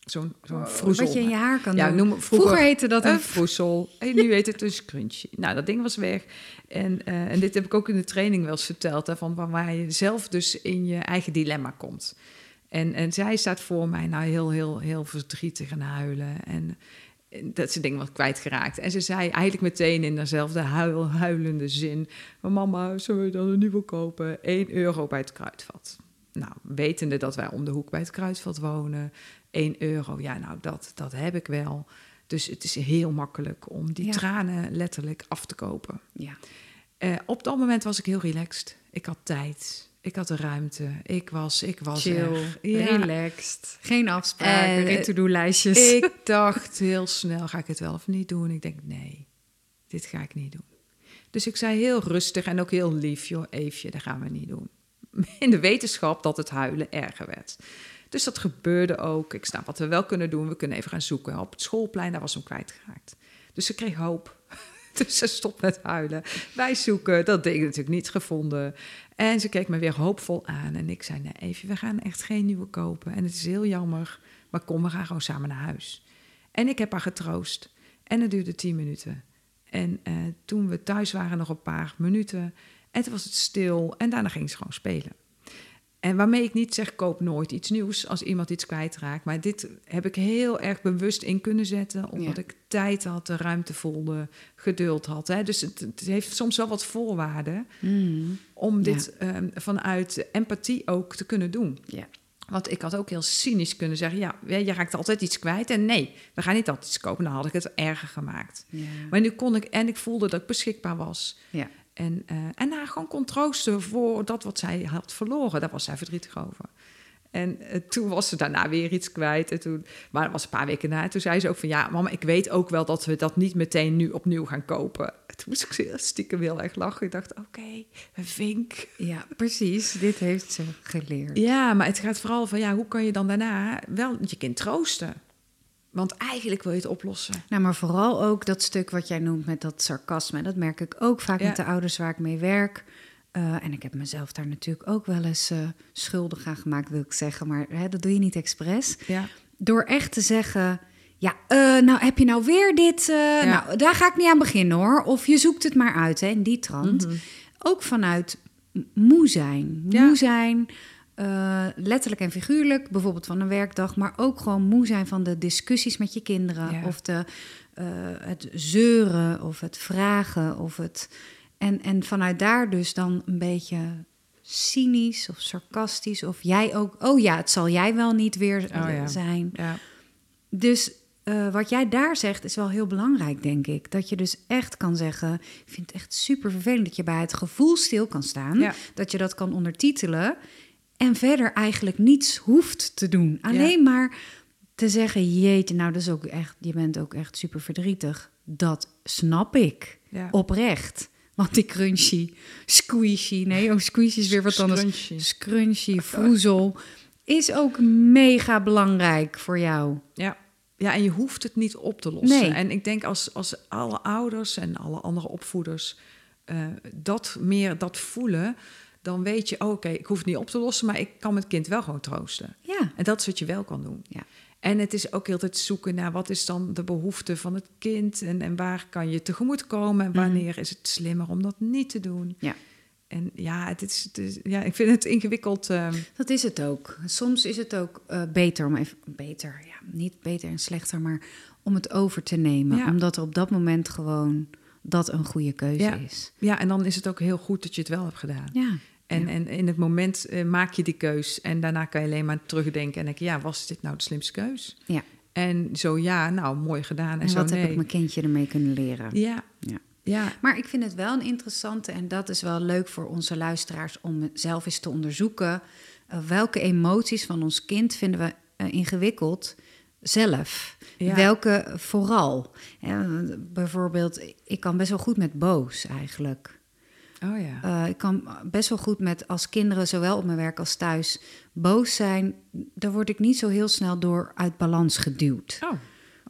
Zo'n zo'n. Wat je in je haar kan Ja, doen. noem, vroeger, vroeger, heette dat een... vroezel. En nu heet het een scrunchie. Nou, dat ding was weg. En, eh, en dit heb ik ook in de training wel eens verteld. Hè, van waar je zelf dus in je eigen dilemma komt. En, en zij staat voor mij nou heel, heel, heel verdrietig en huilen. En, en dat ze ding was kwijtgeraakt. En ze zei eigenlijk meteen in dezelfde huil, huilende zin... "Maar Mama, zullen we dan een nieuwe kopen? 1 euro bij het kruidvat. Nou, wetende dat wij om de hoek bij het kruidvat wonen... 1 euro, ja, nou, dat, dat heb ik wel. Dus het is heel makkelijk om die Ja. tranen letterlijk af te kopen. Ja. Eh, op dat moment was ik heel relaxed. Ik had tijd. Ik had de ruimte. Ik was, ik was Chill. Ja. relaxed. Geen afspraken, En, geen eh, to-do-lijstjes. Ik dacht heel snel, ga ik het wel of niet doen? Ik denk, nee, dit ga ik niet doen. Dus ik zei heel rustig en ook heel lief, joh, Eefje, dat gaan we niet doen. In de wetenschap dat het huilen erger werd. Dus dat gebeurde ook. Ik snap wat we wel kunnen doen. We kunnen even gaan zoeken. Op het schoolplein, daar was hem kwijtgeraakt. Dus ze kreeg hoop. Dus ze stopt met huilen. Wij zoeken, dat ding natuurlijk niet gevonden. En ze keek me weer hoopvol aan. En ik zei, nee, even, we gaan echt geen nieuwe kopen. En het is heel jammer, maar kom, we gaan gewoon samen naar huis. En ik heb haar getroost. En het duurde tien minuten. En eh, toen we thuis waren, nog een paar minuten. En toen was het stil. En daarna ging ze gewoon spelen. En waarmee ik niet zeg, koop nooit iets nieuws als iemand iets kwijtraakt. Maar dit heb ik heel erg bewust in kunnen zetten. Omdat Ja. ik tijd had, de ruimte voelde, geduld had. Hè. Dus het, het heeft soms wel wat voorwaarden Mm, om Ja. dit ehm, vanuit empathie ook te kunnen doen. ja. Want ik had ook heel cynisch kunnen zeggen: ja, je raakt altijd iets kwijt. En nee, we gaan niet altijd iets kopen. Dan had ik het erger gemaakt. Ja. Maar nu kon ik, en ik voelde dat ik beschikbaar was. Ja. En, eh, en haar gewoon kon troosten voor dat wat zij had verloren. Daar was zij verdrietig over. En eh, toen was ze daarna weer iets kwijt. En toen, maar dat was een paar weken na. En toen zei ze ook van... ja, mama, ik weet ook wel dat we dat niet meteen nu opnieuw gaan kopen. En toen moest ik stiekem heel erg lachen. Ik dacht, oké, een vink. ja, precies. Dit heeft ze geleerd. Ja, maar het gaat vooral van... ja, hoe kan je dan daarna wel je kind troosten? Want eigenlijk wil je het oplossen. Nou, maar vooral ook dat stuk wat jij noemt met dat sarcasme. Dat merk ik ook vaak Ja. met de ouders waar ik mee werk. Eh, en ik heb mezelf daar natuurlijk ook wel eens eh, schuldig aan gemaakt, wil ik zeggen. Maar hè, dat doe je niet expres. Ja, Door echt te zeggen... Ja, eh, nou heb je nou weer dit... Nou, daar ga ik niet aan beginnen hoor. Of je zoekt het maar uit, hè, in die trant. Ook vanuit moe zijn. Ja. Moe zijn, eh, letterlijk en figuurlijk. Bijvoorbeeld van een werkdag. Maar ook gewoon moe zijn van de discussies met je kinderen. Ja. Of de, eh, het zeuren of het vragen. Of het, en, en vanuit daar dus dan een beetje cynisch of sarcastisch. Of jij ook... Oh ja, het zal jij wel niet weer Oh ja. zijn. ja. Dus eh, wat jij daar zegt is wel heel belangrijk, denk ik. Dat je dus echt kan zeggen... Ik vind het echt super vervelend dat je bij het gevoel stil kan staan. Ja. Dat je dat kan ondertitelen. En verder eigenlijk niets hoeft te doen. Alleen maar te zeggen... Jeetje, nou dat is ook echt... Je bent ook echt super verdrietig. Dat snap ik. Ja. Oprecht. Want die crunchy, squishy... Nee, oh, squishy is weer wat anders. Scrunchy. Scrunchy, vroezel... Is ook mega belangrijk voor jou. Ja. ja, en je hoeft het niet op te lossen. Nee. En ik denk als, als alle ouders en alle andere opvoeders eh, dat meer dat voelen, dan weet je, oh, oké, ik hoef het niet op te lossen, maar ik kan mijn kind wel gewoon troosten. Ja. En dat is wat je wel kan doen. Ja. En het is ook heel tijd zoeken naar wat is dan de behoefte van het kind en, en waar kan je tegemoet komen en wanneer is het slimmer om dat niet te doen. Ja. En ja, het is, het is, ja ik vind het ingewikkeld. ehm, Dat is het ook. Soms is het ook eh, beter om even beter, ja, niet beter en slechter, maar om het over te nemen, Ja. omdat er op dat moment gewoon dat een goede keuze Ja. is. ja, en dan is het ook heel goed dat je het wel hebt gedaan. Ja. En, Ja. en in het moment eh, maak je die keus en daarna kan je alleen maar terugdenken en denken, ja, was dit nou de slimste keus? Ja. En zo ja, nou, mooi gedaan. En, En zo wat nee. heb ik mijn kindje ermee kunnen leren? Ja, Ja. ja, Maar ik vind het wel een interessante en dat is wel leuk voor onze luisteraars om zelf eens te onderzoeken. eh, welke emoties van ons kind vinden we eh, ingewikkeld zelf? Ja. Welke vooral? Bijvoorbeeld, ik kan best wel goed met boos eigenlijk. Oh ja. Eh, ik kan best wel goed met als kinderen, zowel op mijn werk als thuis, boos zijn. Daar word ik niet zo heel snel door uit balans geduwd. Oh,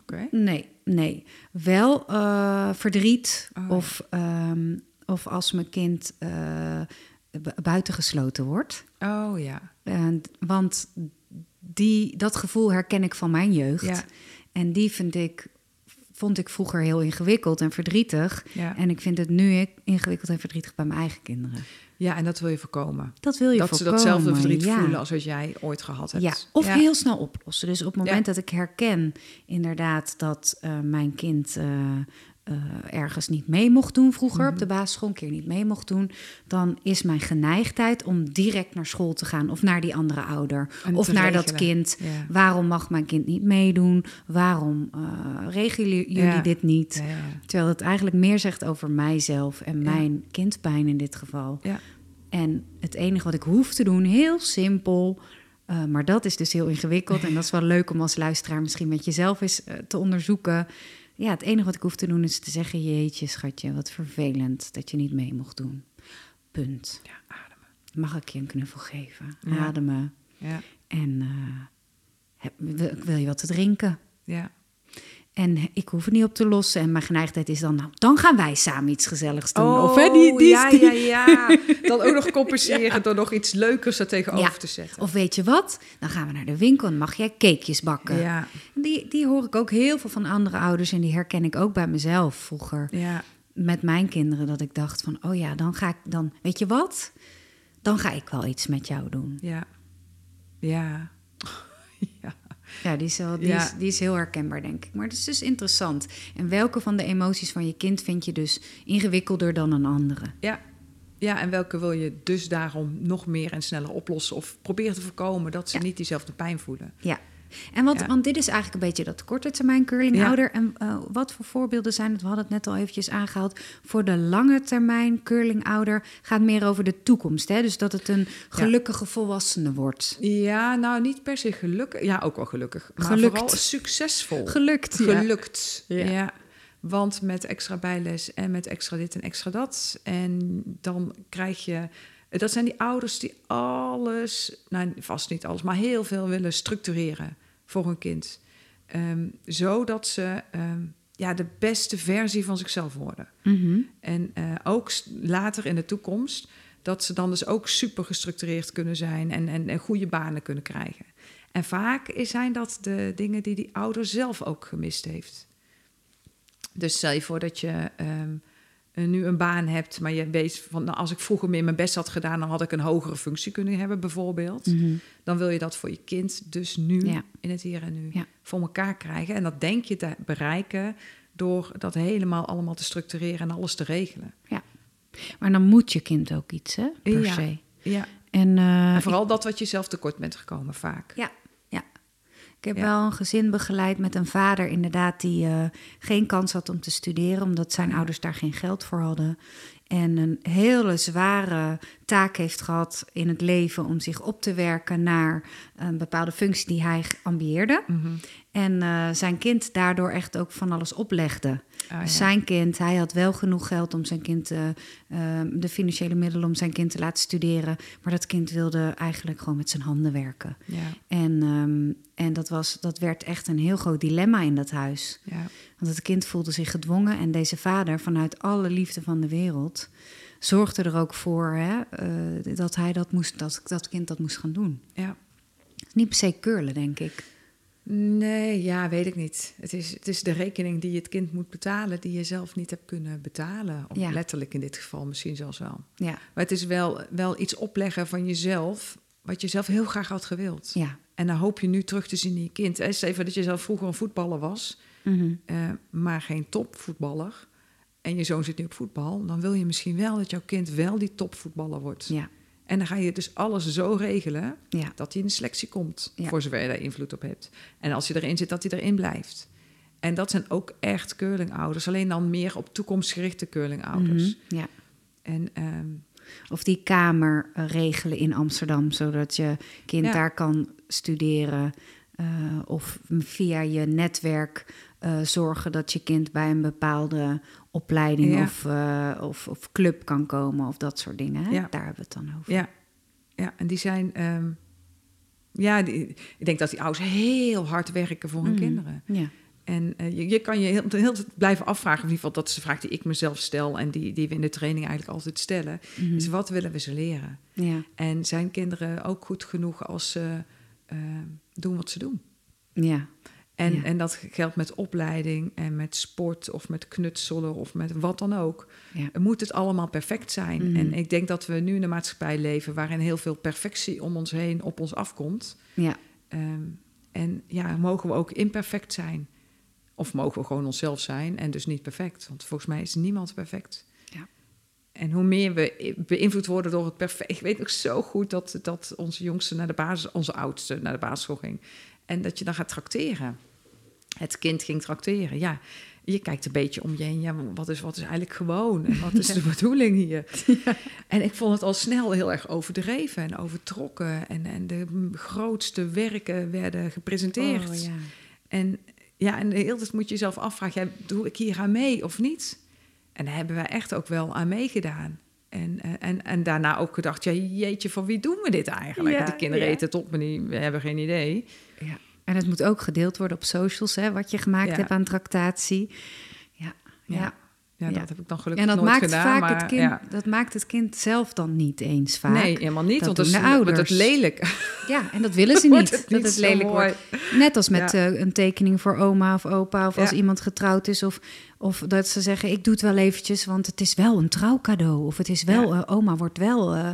oké. Nee, nee. Wel eh, verdriet Oh, of, ehm, of als mijn kind bu- buitengesloten wordt. Oh ja. En, want die, dat gevoel herken ik van mijn jeugd. Ja. En die vind ik, vond ik vroeger heel ingewikkeld en verdrietig. Ja. En ik vind het nu ingewikkeld en verdrietig bij mijn eigen kinderen. ja, en dat wil je voorkomen. Dat wil je dat voorkomen. ze datzelfde verdriet ja. voelen als wat jij ooit gehad hebt. Ja, of heel snel oplossen. Dus op het moment dat ik herken inderdaad dat eh, mijn kind eh, eh, ergens niet mee mocht doen vroeger, Mhm. op de basisschool een keer niet mee mocht doen, dan is mijn geneigdheid om direct naar school te gaan of naar die andere ouder En of naar dat kind. Ja. Waarom mag mijn kind niet meedoen? Waarom eh, regelen jullie Ja. dit niet? Ja. Terwijl het eigenlijk meer zegt over mijzelf en mijn kindpijn in dit geval. Ja. En het enige wat ik hoef te doen, heel simpel. eh, maar dat is dus heel ingewikkeld. En dat is wel leuk om als luisteraar misschien met jezelf eens te onderzoeken. Ja, het enige wat ik hoef te doen is te zeggen: Jeetje, schatje, wat vervelend dat je niet mee mocht doen. Punt. Ja, ademen. Mag ik je een knuffel geven? Ja. Ademen. Ja, En eh, heb, wil, wil je wat te drinken? ja. En ik hoef het niet op te lossen. En mijn geneigdheid is dan, nou, dan gaan wij samen iets gezelligs doen. Oh, of hè, die, die, ja, die- ja, ja. Dan ook nog compenseren door nog iets leukers er tegenover Ja. te zetten. Of weet je wat? Dan gaan we naar de winkel en mag jij cakejes bakken. Ja, Die, die hoor ik ook heel veel van andere ouders en die herken ik ook bij mezelf vroeger. ja, Met mijn kinderen, dat ik dacht van, oh ja, dan ga ik dan, weet je wat? Dan ga ik wel iets met jou doen. ja. Ja. ja. Ja, die is, wel, die, Ja. is, die is heel herkenbaar, denk ik. Maar het is dus interessant. En welke van de emoties van je kind vind je dus ingewikkelder dan een andere? Ja. Ja, en welke wil je dus daarom nog meer en sneller oplossen? Of probeer te voorkomen dat ze Ja. niet diezelfde pijn voelen. Ja. En wat, Ja. want dit is eigenlijk een beetje dat korte termijn curlingouder. Ja. En eh, wat voor voorbeelden zijn het? We hadden het net al eventjes aangehaald. Voor de lange termijn curlingouder gaat meer over de toekomst. Hè? Dus dat het een gelukkige volwassene wordt. Ja, nou niet per se gelukkig. Ja, ook wel gelukkig. Maar Gelukt. vooral succesvol. Gelukt. Gelukt. Ja. Ja. Want met extra bijles en met extra dit en extra dat. En dan krijg je. Dat zijn die ouders die alles, nou vast niet alles, maar heel veel willen structureren voor hun kind. Ehm, zodat ze ehm, ja, de beste versie van zichzelf worden. Mhm. En eh, ook later in de toekomst, dat ze dan dus ook super gestructureerd kunnen zijn en, en, en goede banen kunnen krijgen. En vaak zijn dat de dingen die die ouder zelf ook gemist heeft. Dus stel je voor dat je ehm, eh, nu een baan hebt, maar je weet van nou, als ik vroeger meer mijn best had gedaan, dan had ik een hogere functie kunnen hebben, bijvoorbeeld. Mhm. Dan wil je dat voor je kind dus nu, Ja. in het hier en nu, Ja. voor elkaar krijgen. En dat denk je te bereiken door dat helemaal allemaal te structureren en alles te regelen. Maar dan moet je kind ook iets, hè? Per Ja. se. Ja, En, eh, en vooral dat wat je zelf tekort bent gekomen vaak. Ja, ja. Ik heb Ja. wel een gezin begeleid met een vader, inderdaad, die eh, geen kans had om te studeren, omdat zijn ouders daar geen geld voor hadden. En een hele zware taak heeft gehad in het leven om zich op te werken naar een bepaalde functie die hij ambieerde. Mhm. En eh, zijn kind daardoor echt ook van alles oplegde. Ah, ja. Zijn kind, hij had wel genoeg geld om zijn kind, eh, eh, de financiële middelen om zijn kind te laten studeren. Maar dat kind wilde eigenlijk gewoon met zijn handen werken. Ja, En, ehm, en dat, was, dat werd echt een heel groot dilemma in dat huis. ja, Want het kind voelde zich gedwongen en deze vader, vanuit alle liefde van de wereld, zorgde er ook voor hè, eh, dat hij dat moest, dat dat kind dat moest gaan doen. Ja. Niet per se curlen, denk ik. Nee, ja, weet ik niet. Het is, het is de rekening die het kind moet betalen, die je zelf niet hebt kunnen betalen. Of Ja. letterlijk in dit geval misschien zelfs wel. Ja, Maar het is wel, wel iets opleggen van jezelf, wat je zelf heel graag had gewild. ja. En dan hoop je nu terug te zien in je kind. Hè, Stel even dat je zelf vroeger een voetballer was, Mhm. eh, maar geen topvoetballer. En je zoon zit nu op voetbal. Dan wil je misschien wel dat jouw kind wel die topvoetballer wordt. ja, En dan ga je dus alles zo regelen ja. dat hij in de selectie komt. Ja. Voor zover je daar invloed op hebt. En als hij erin zit, dat hij erin blijft. En dat zijn ook echt curlingouders. Alleen dan meer op toekomstgerichte curlingouders. Mhm, ja. En ehm, Of die kamer eh, regelen in Amsterdam, zodat je kind Ja. daar kan studeren. eh, of via je netwerk eh, zorgen dat je kind bij een bepaalde opleiding Ja. of, eh, of, of club kan komen of dat soort dingen. Hè? Ja. Daar hebben we het dan over. ja, ja, en die zijn... ehm, ja, die, ik denk dat die ouders heel hard werken voor hun Mhm. kinderen. Ja. En eh, je, je kan je heel, heel blijven afvragen. In ieder geval, dat is de vraag die ik mezelf stel... en die, die we in de training eigenlijk altijd stellen. Mhm. Is wat willen we ze leren? ja. En zijn kinderen ook goed genoeg als ze eh, doen wat ze doen? ja. En, Ja. en dat geldt met opleiding en met sport of met knutselen of met wat dan ook. Ja. Moet het allemaal perfect zijn? Mhm. En ik denk dat we nu in een maatschappij leven waarin heel veel perfectie om ons heen op ons afkomt. ja. Ehm, en ja, mogen we ook imperfect zijn? Of mogen we gewoon onszelf zijn en dus niet perfect? Want volgens mij is niemand perfect. Ja. En hoe meer we beïnvloed worden door het perfect... Ik weet ook zo goed dat, dat onze jongste naar de basis... onze oudste naar de basisschool ging. En dat je dan gaat trakteren. Het kind ging trakteren, ja. Je kijkt een beetje om je heen. Ja, wat is, wat is eigenlijk gewoon? En wat is de bedoeling hier? En ik vond het al snel heel erg overdreven en overtrokken. En, en de grootste werken werden gepresenteerd. Oh, ja. En ja, en de hele tijd moet je jezelf afvragen: ja, doe ik hier aan mee of niet? En daar hebben wij echt ook wel aan meegedaan. En, eh, en, en daarna ook gedacht: ja, jeetje, van wie doen we dit eigenlijk? De kinderen eten het op, maar die, we hebben geen idee. Ja. En het moet ook gedeeld worden op socials, hè, wat je gemaakt Ja. hebt aan tractatie. Ja, ja. Ja. Dat heb ik dan gelukkig En dat nooit maakt, gedaan. vaak maar, het kind, dat maakt het kind zelf dan niet eens vaak. Nee, helemaal niet, Dat want dat is, de ouders. het lelijk. Ja, en dat willen ze niet, dat zo lelijk mooi. wordt. Net als met eh, een tekening voor oma of opa... of als iemand getrouwd is of, of dat ze zeggen... ik doe het wel eventjes, want het is wel een trouwcadeau. Of het is wel, eh, oma wordt wel eh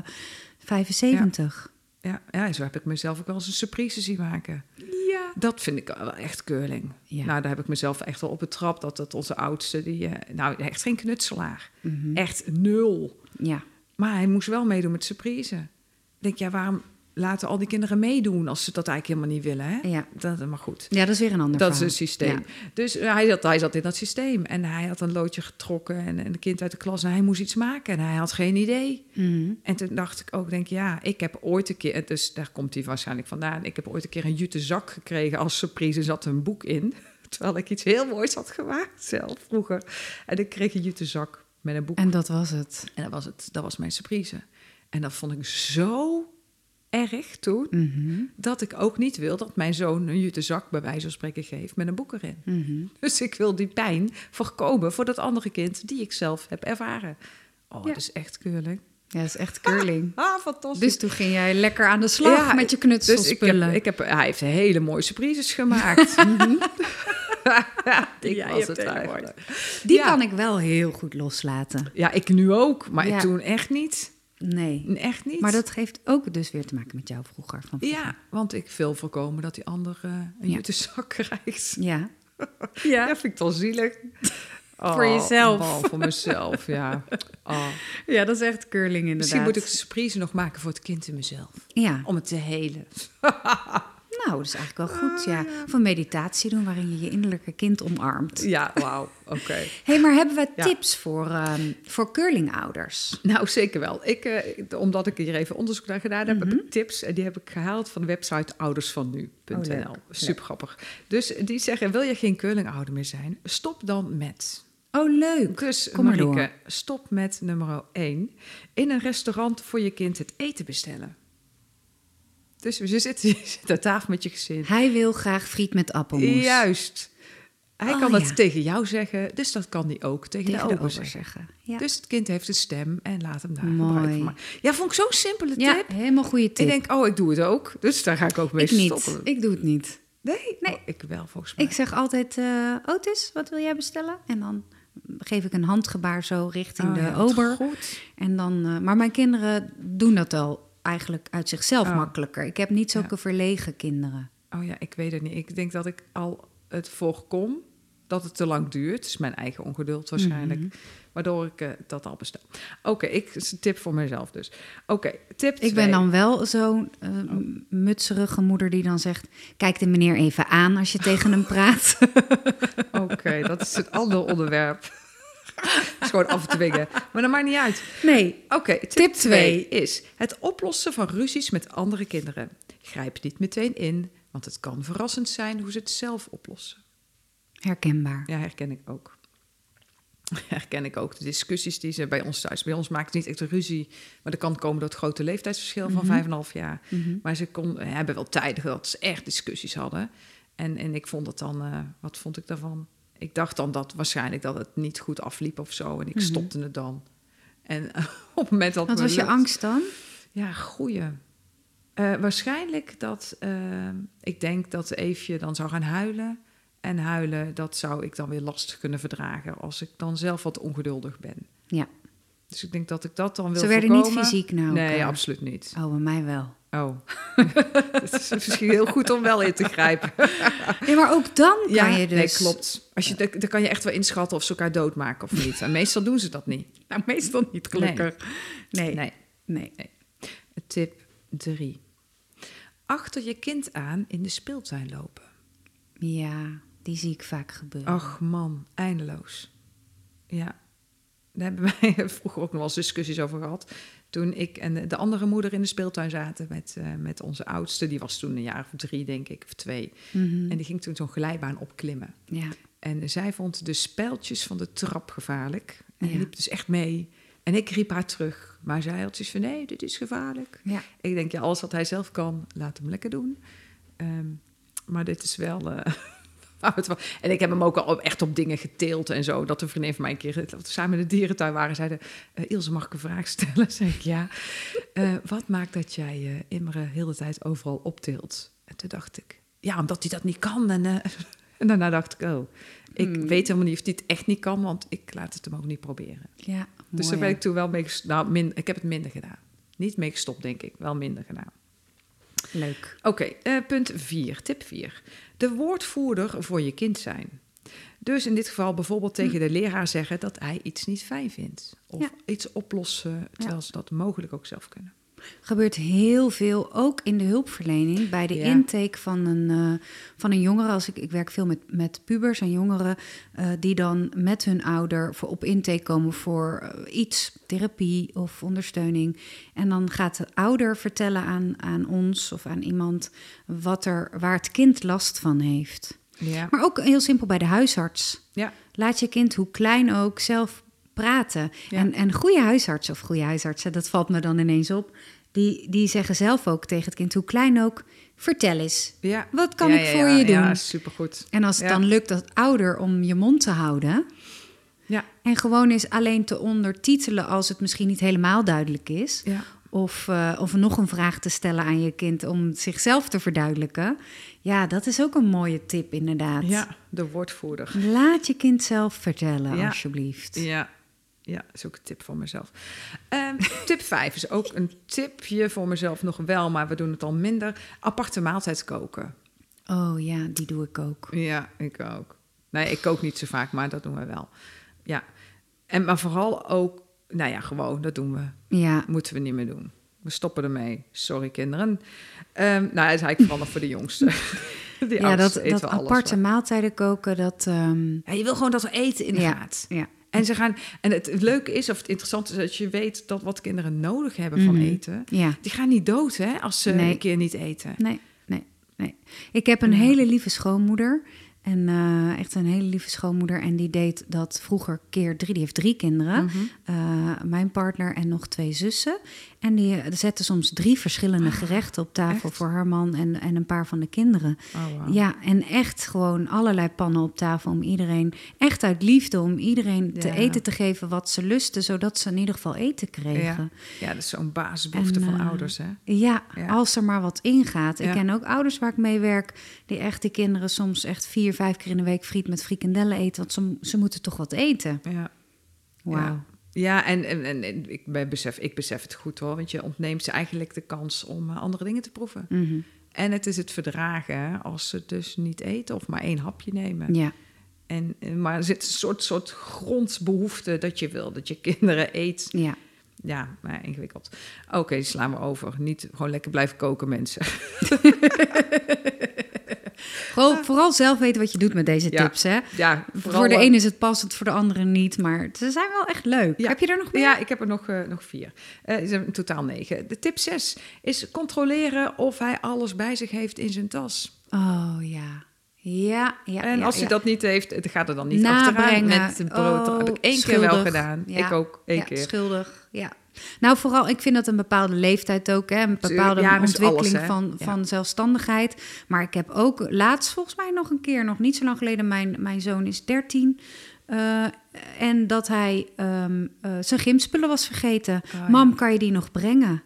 75. Ja, ja, zo heb ik mezelf ook wel eens een surprise zien maken. Ja. Dat vind ik wel echt curling. Ja. Nou, daar heb ik mezelf echt wel op betrapt. Dat, dat onze oudste, die, eh, nou, echt geen knutselaar. Mhm. Echt nul. ja. Maar hij moest wel meedoen met surprise. Ik denk, ja, waarom laten al die kinderen meedoen als ze dat eigenlijk helemaal niet willen? Hè? Ja. Dat, maar goed, ja, dat is weer een ander dat is een systeem. Ja. Dus eh, hij zat, hij zat in dat systeem. En hij had een loodje getrokken en, en een kind uit de klas. En hij moest iets maken en hij had geen idee. Mhm. En toen dacht ik ook, denk ja, ik heb ooit een keer, dus daar komt hij waarschijnlijk vandaan. Ik heb ooit een keer een jute zak gekregen als surprise. Zat een boek in, terwijl ik iets heel moois had gemaakt zelf vroeger. En ik kreeg een jute zak met een boek. En dat was het. En dat was, het, dat was mijn surprise. En dat vond ik zo erg toen, Mhm. dat ik ook niet wil dat mijn zoon een jute zak bij wijze van spreken geeft met een boek erin. Mhm. Dus ik wil die pijn voorkomen voor dat andere kind die ik zelf heb ervaren. Oh, Ja. dat is echt keurlijk. Ja, dat is echt curling. Ah, fantastisch. Dus toen ging jij lekker aan de slag Ja, met je Dus ik knutselspullen. heb, ik heb, hij heeft hele mooie surprises gemaakt. Mhm. ja, ik Ja, was het eigenlijk. Die kan ik wel heel goed loslaten. Ja, ik nu ook, maar toen echt niet. Nee. Echt niet. Maar dat geeft ook dus weer te maken met jou vroeger. Van vroeger. Ja, want ik wil voorkomen dat die ander eh, een Ja. jute zak krijgt. Ja. Ja, dat vind ik toch zielig. Voor Oh, jezelf. man, voor mezelf, ja. Oh. Ja, dat is echt curling inderdaad. Misschien moet ik surprise nog maken voor het kind in mezelf. Ja, Om het te helen. Nou, dat is eigenlijk wel goed. Ja. Of een meditatie doen waarin je je innerlijke kind omarmt. Ja, wauw. Oké. hey, maar hebben we Ja. tips voor, ehm, voor curlingouders? Nou, zeker wel. Ik, eh, omdat ik hier even onderzoek naar gedaan heb, heb ik tips. En die heb ik gehaald van de website oudersvannu.nl. Oh. Super grappig. Dus die zeggen, wil je geen curlingouder meer zijn? Stop dan met... Oh, leuk. Dus Kom maar door. stop met nummer 1. In een restaurant voor je kind het eten bestellen. Dus je zit, je zit aan tafel met je gezin. Hij wil graag friet met appelmoes. Juist. Hij Oh, kan ja. het tegen jou zeggen, dus dat kan hij ook tegen, Tegen de ober zeggen. zeggen. Ja, Dus het kind heeft een stem en laat hem daar Mooi. gebruik van maken. Ja, vond ik zo'n simpele ja tip. helemaal goede tip. Ik denk, oh, ik doe het ook. Dus daar ga ik ook mee ik niet. stoppen. Ik doe het niet. Nee, Nee. Oh, ik wel volgens mij. Ik zeg altijd, eh Otis, wat wil jij bestellen? En dan geef ik een handgebaar zo richting Oh, de ja, ober. Goed. En dan, eh, maar mijn kinderen doen dat al eigenlijk uit zichzelf Oh. makkelijker. Ik heb niet zulke Ja. verlegen kinderen. Oh ja, ik weet het niet. Ik denk dat ik al het voorkom dat het te lang duurt. Het is mijn eigen ongeduld waarschijnlijk. Mhm. Waardoor ik eh, dat al bestel. Oké, ik is een tip voor mezelf dus. Oké, tip Ik ben dan wel zo'n eh, mutserige moeder die dan zegt... kijk de meneer even aan als je tegen hem praat. Oké, dat is een ander onderwerp. Is gewoon af te dwingen. Maar dat maakt niet uit. Nee, Oké, tip Tip 2 is het oplossen van ruzies met andere kinderen. Grijp niet meteen in, want het kan verrassend zijn hoe ze het zelf oplossen. herkenbaar. Ja, herken ik ook. Herken ik ook de discussies die ze bij ons thuis. Bij ons maakt het niet echt een ruzie, maar dat kan komen door het grote leeftijdsverschil van vijf en een half jaar. Mhm. Maar ze kon, hebben wel tijden dat ze echt discussies hadden. En, en ik vond het dan, eh, wat vond ik daarvan? Ik dacht dan dat waarschijnlijk dat het niet goed afliep of zo. En ik Mhm. stopte het dan. En op het moment dat Wat was je angst dan? Ja, goeie. Eh, waarschijnlijk dat eh, ik denk dat Eefje dan zou gaan huilen. En huilen, dat zou ik dan weer lastig kunnen verdragen als ik dan zelf wat ongeduldig ben. Ja. Dus ik denk dat ik dat dan wil Ze werden niet fysiek nou Nee, absoluut niet. Oh, bij mij wel. Oh. Het is misschien heel goed om wel in te grijpen. Nee, maar ook dan kan je dus... nee, klopt. Als je, dan dan kan je echt wel inschatten of ze elkaar doodmaken of niet. En meestal doen ze dat niet. Nou, meestal niet gelukkig. Nee. Nee. nee. Tip 3. Achter je kind aan in de speeltuin lopen. Ja, die zie ik vaak gebeuren. Ach man, eindeloos. Ja, daar hebben wij vroeger ook nog wel eens discussies over gehad. Toen ik en de andere moeder in de speeltuin zaten met, eh, met onze oudste. Die was toen een jaar of drie, denk ik, of twee. Mhm. En die ging toen zo'n glijbaan opklimmen. Ja. En zij vond de spijltjes van de trap gevaarlijk. En Ja. liep dus echt mee. En ik riep haar terug. Maar zij had zoiets van, nee, dit is gevaarlijk. Ja. Ik denk, ja, alles wat hij zelf kan, laat hem lekker doen. Ehm, maar dit is wel... eh, en ik heb hem ook al echt op dingen geteeld en zo. Dat een vriendin van mij een keer, dat we samen in de dierentuin waren, zeiden... eh, Ilse, mag ik een vraag stellen? Zeg ik, ja. Eh, wat maakt dat jij eh Imre heel de tijd overal optilt? En toen dacht ik, ja, omdat hij dat niet kan. En, en daarna dacht ik, oh, ik Hmm. weet helemaal niet of hij het echt niet kan... want ik laat het hem ook niet proberen. Ja, Dus mooi, daar ben ik toen wel mee Nou, min, ik heb het minder gedaan. Niet mee gestopt, denk ik. Wel minder gedaan. Leuk. Oké, eh, punt 4, tip 4. De woordvoerder voor je kind zijn. Dus in dit geval bijvoorbeeld tegen de leraar zeggen dat hij iets niet fijn vindt. Of Ja. iets oplossen, terwijl ze dat mogelijk ook zelf kunnen. Gebeurt heel veel, ook in de hulpverlening, bij de Ja. intake van een, eh, van een jongere. Als ik, ik werk veel met, met pubers en jongeren eh, die dan met hun ouder voor, op intake komen voor eh, iets, therapie of ondersteuning. En dan gaat de ouder vertellen aan, aan ons of aan iemand wat er, waar het kind last van heeft. Ja. Maar ook heel simpel bij de huisarts. Ja. Laat je kind, hoe klein ook, zelf praten. Ja. En, en goede huisartsen, of goede huisartsen, dat valt me dan ineens op... Die, die zeggen zelf ook tegen het kind, hoe klein ook, vertel eens. ja. Wat kan Ja, ik voor je doen? Ja, supergoed. En als het dan lukt als ouder om je mond te houden... Ja. en gewoon eens alleen te ondertitelen als het misschien niet helemaal duidelijk is... Ja. Of, eh, of nog een vraag te stellen aan je kind om zichzelf te verduidelijken. Ja, dat is ook een mooie tip inderdaad. ja, de woordvoerder. Laat je kind zelf vertellen, Ja. alsjeblieft. Ja. Ja, is ook een tip voor mezelf. Ehm, tip 5 is ook een tipje voor mezelf nog wel, maar we doen het al minder. Aparte maaltijd koken. Oh ja, die doe ik ook. Ja, ik ook. Nee, ik kook niet zo vaak, maar dat doen we wel. Ja. En maar vooral ook, nou ja, gewoon, dat doen we. Ja, Moeten we niet meer doen. We stoppen ermee. Sorry, kinderen. Ehm, nou, dat is eigenlijk vooral nog voor de jongste. Die ja dat, dat we aparte maaltijden koken, dat... ehm, Ja, je wil gewoon dat er eten in ja, gaat. ja. En, ze gaan, en het, leuke is, of het interessante is, dat je weet dat wat kinderen nodig hebben van Mhm. eten, ja, die gaan niet dood hè, als ze Nee. een keer niet eten. nee, nee, nee. Ik heb een Ja. hele lieve schoonmoeder. En eh, echt een hele lieve schoonmoeder. En die deed dat vroeger keer drie. Die heeft drie kinderen. Mhm. Eh, mijn partner en nog twee zussen. En die eh, zette soms drie verschillende gerechten op tafel Ah, echt? voor haar man en, en een paar van de kinderen. Oh. Ja, en echt gewoon allerlei pannen op tafel om iedereen, echt uit liefde, om iedereen te eten te geven wat ze lusten, zodat ze in ieder geval eten kregen. Ja. ja, dat is zo'n basisbehoefte En, van eh, ouders, hè? Ja, Ja. als er maar wat ingaat. Ik ken ook ouders waar ik mee werk, die echt die kinderen soms echt vier, vijf keer in de week friet met frikandellen eten, want ze, ze moeten toch wat eten. Ja. Wauw. Ja. En, en, en, ik, ben besef, ik besef het goed hoor, want je ontneemt ze eigenlijk de kans om eh, andere dingen te proeven. Mhm. En het is het verdragen als ze dus niet eten of maar één hapje nemen. Ja. En, en- maar er zit een soort, soort grondbehoefte dat je wil dat je kinderen eet. ja. Ja, maar ingewikkeld. Oké, slaan we over. Niet gewoon lekker blijven koken, mensen. Vooral, vooral zelf weten wat je doet met deze Ja. tips. Hè? Ja, voor de ene is het passend, voor de andere niet. Maar ze zijn wel echt leuk. Ja. Heb je er nog meer? Ja, ik heb er nog, eh, nog vier. Eh er in totaal negen. De tip zes is controleren of hij alles bij zich heeft in zijn tas. Oh ja. Ja, ja. en ja, als hij ja. dat niet heeft, gaat er dan niet Nabrengen. achteraan met brood. dat heb ik Oh, één keer wel gedaan. Ja. Ik ook één ja, keer. schuldig. Ja. Nou, vooral, ik vind dat een bepaalde leeftijd ook, hè, een bepaalde Ja, ontwikkeling alles, van, Ja. van zelfstandigheid. Maar ik heb ook laatst, volgens mij nog een keer, nog niet zo lang geleden, mijn, mijn zoon is 13. eh, en dat hij ehm, eh, zijn gymspullen was vergeten. Oh, Mam, kan je die nog brengen?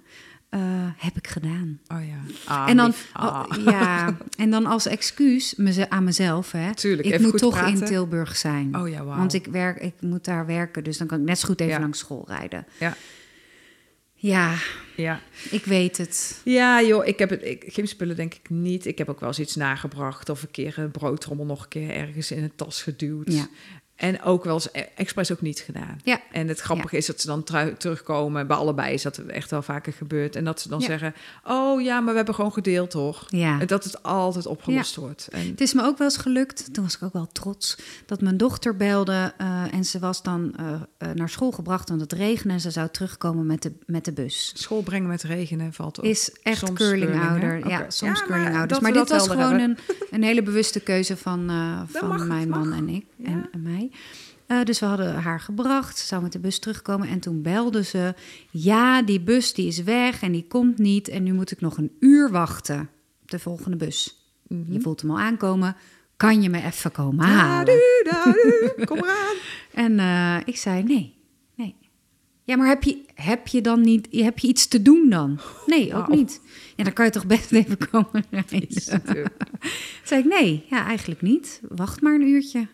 Eh, heb ik gedaan. Oh ja. Ah, en, dan. Ah. oh, ja, en dan als excuus aan mezelf, hè. Tuurlijk, ik moet toch in. Tilburg zijn. Oh ja, wauw. Want ik, werk, ik moet daar werken, dus dan kan ik net zo goed even Ja. langs school rijden. Ja. Ja, Ja. ik weet het. ja, joh, ik heb het. Ik, gymspullen denk ik niet. Ik heb ook wel eens iets nagebracht of een keer een broodtrommel nog een keer ergens in een tas geduwd. Ja. En ook wel eens e- expres ook niet gedaan. Ja. En het grappige is dat ze dan terugkomen. Bij allebei is dat echt wel vaker gebeurd. En dat ze dan Ja. zeggen: Oh ja, maar we hebben gewoon gedeeld, toch? Ja. En dat het altijd opgelost wordt. En, Het is me ook wel eens gelukt, toen was ik ook wel trots, dat mijn dochter belde eh, en ze was dan eh, eh, naar school gebracht, want het regende en ze zou terugkomen met de, met de bus. school brengen met regenen valt ook. Is echt Soms curlingouder. curling, ja, soms maar curlingouders. dat Maar, dit was gewoon hebben. een, een hele bewuste keuze van, van mag, mijn mag. man en ik en, en mij. Eh, dus we hadden haar gebracht, ze zou met de bus terugkomen. En toen belde ze, ja, die bus die is weg en die komt niet. En nu moet ik nog een uur wachten op de volgende bus. Mhm. Je voelt hem al aankomen. Kan je me even komen halen? da, du. Kom eraan. En eh, ik zei, nee, nee. Ja, maar heb je, heb je dan niet, heb je iets te doen dan? Nee, ook niet. Ja, dan kan je toch best even komen rijden. Zei ik, nee, ja, eigenlijk niet. Wacht maar een uurtje.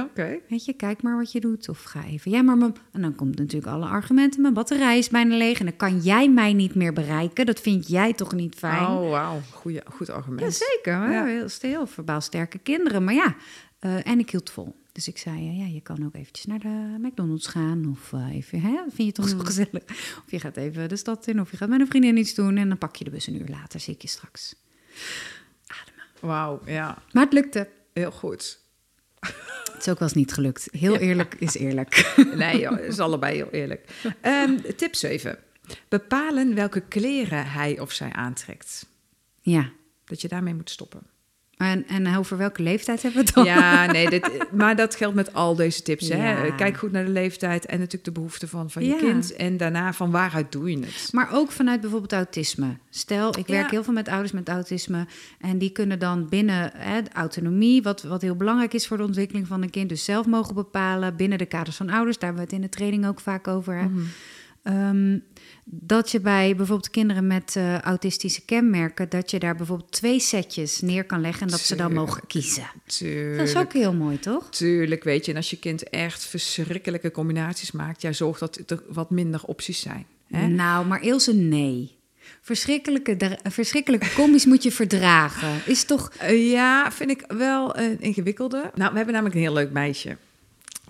Oké. Weet je, kijk maar wat je doet. Of ga even. Ja, maar mijn... En dan komt natuurlijk alle argumenten. Mijn batterij is bijna leeg. En dan kan jij mij niet meer bereiken. Dat vind jij toch niet fijn? Oh, wauw. Goeie, goed argument. Jazeker. Ja. Heel, heel verbaal sterke kinderen. Maar ja, eh, en ik hield vol. Dus ik zei, eh, ja, je kan ook eventjes naar de McDonald's gaan. Of eh, even, hè, vind je toch zo Mm. gezellig. Of je gaat even de stad in. Of je gaat met een vriendin iets doen. En dan pak je de bus een uur later. Zie ik je straks. Ademen. Wauw, ja. Maar het lukte. Heel goed. Het is ook wel eens niet gelukt. Heel eerlijk is eerlijk. Nee, joh, dat is allebei heel eerlijk. Ehm, tip 7. Bepalen welke kleren hij of zij aantrekt. ja. Dat je daarmee moet stoppen. En, en over welke leeftijd hebben we het dan? Ja, nee, dit, maar dat geldt met al deze tips. Hè? Kijk goed naar de leeftijd en natuurlijk de behoeften van, van je Ja. kind. En daarna van waaruit doe je het. Maar ook vanuit bijvoorbeeld autisme. Stel, ik werk Ja. heel veel met ouders met autisme. En die kunnen dan binnen hè, autonomie, wat, wat heel belangrijk is voor de ontwikkeling van een kind, dus zelf mogen bepalen binnen de kaders van ouders. Daar hebben we het in de training ook vaak over. Hè? Mhm. Ehm, dat je bij bijvoorbeeld kinderen met eh, autistische kenmerken, dat je daar bijvoorbeeld twee setjes neer kan leggen en dat ze dan mogen kiezen. Tuurlijk. Dat is ook heel mooi, toch? Tuurlijk, weet je. En als je kind echt verschrikkelijke combinaties maakt, jij zorgt dat er wat minder opties zijn. Hè? Nou, maar Ilse, nee. Verschrikkelijke, verschrikkelijke combi's moet je verdragen. Is toch... Eh, ja, vind ik wel een ingewikkelde. Nou, we hebben namelijk een heel leuk meisje.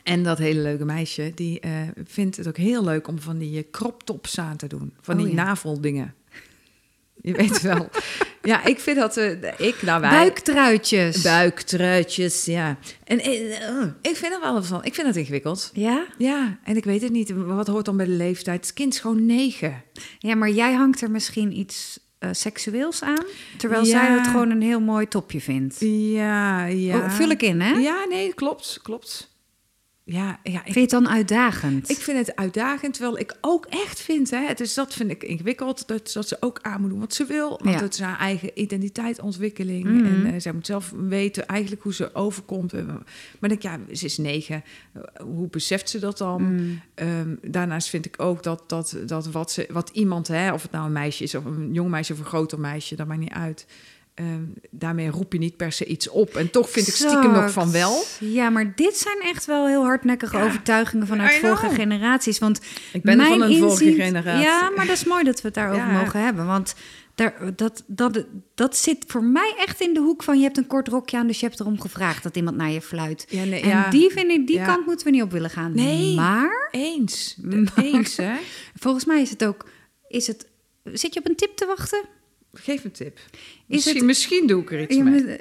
En dat hele leuke meisje, die eh, vindt het ook heel leuk om van die eh, crop tops aan te doen. Van Oh, die ja. naveldingen. Je weet wel. ja, ik vind dat... eh, ik, nou wij... Buiktruitjes. Buiktruitjes, ja. En eh, eh, ik vind er wel van. Ik vind het ingewikkeld. Ja? Ja, en ik weet het niet. Wat hoort dan bij de leeftijd? Het kind is gewoon negen. Ja, maar jij hangt er misschien iets eh, seksueels aan. Terwijl Ja. zij het gewoon een heel mooi topje vindt. Ja, ja. Oh, vul ik in, hè? Ja, nee, klopt, klopt. Ja, ja ik, Vind je het dan uitdagend? ik vind het uitdagend, terwijl ik ook echt vind, hè, dus dat vind ik ingewikkeld, dat, dat ze ook aan moet doen wat ze wil. Want Ja. het is haar eigen identiteitsontwikkeling. Mhm. En eh, zij moet zelf weten eigenlijk hoe ze overkomt. Maar ik denk, ja, ze is negen. Hoe beseft ze dat dan? Mm. Ehm, daarnaast vind ik ook dat, dat, dat wat, ze, wat iemand, hè, of het nou een meisje is, of een jong meisje of een groter meisje, dat maakt niet uit. Ehm, daarmee roep je niet per se iets op. En toch vind ik stiekem nog van wel. Ja, maar dit zijn echt wel heel hardnekkige Ja, overtuigingen vanuit vorige generaties. Want Ik ben mijn van een vorige generatie. Ja, maar dat is mooi dat we het daarover Ja. mogen hebben. Want daar, dat, dat, dat zit voor mij echt in de hoek van... je hebt een kort rokje aan, dus je hebt erom gevraagd dat iemand naar je fluit. Ja, nee, En die, vind ik, die kant moeten we niet op willen gaan. Nee. Maar Eens. Maar- Eens, hè? volgens mij is het ook... Is het, zit je op een tip te wachten? Geef een tip. Is Misschien, het- misschien doe ik er iets Ja, mee.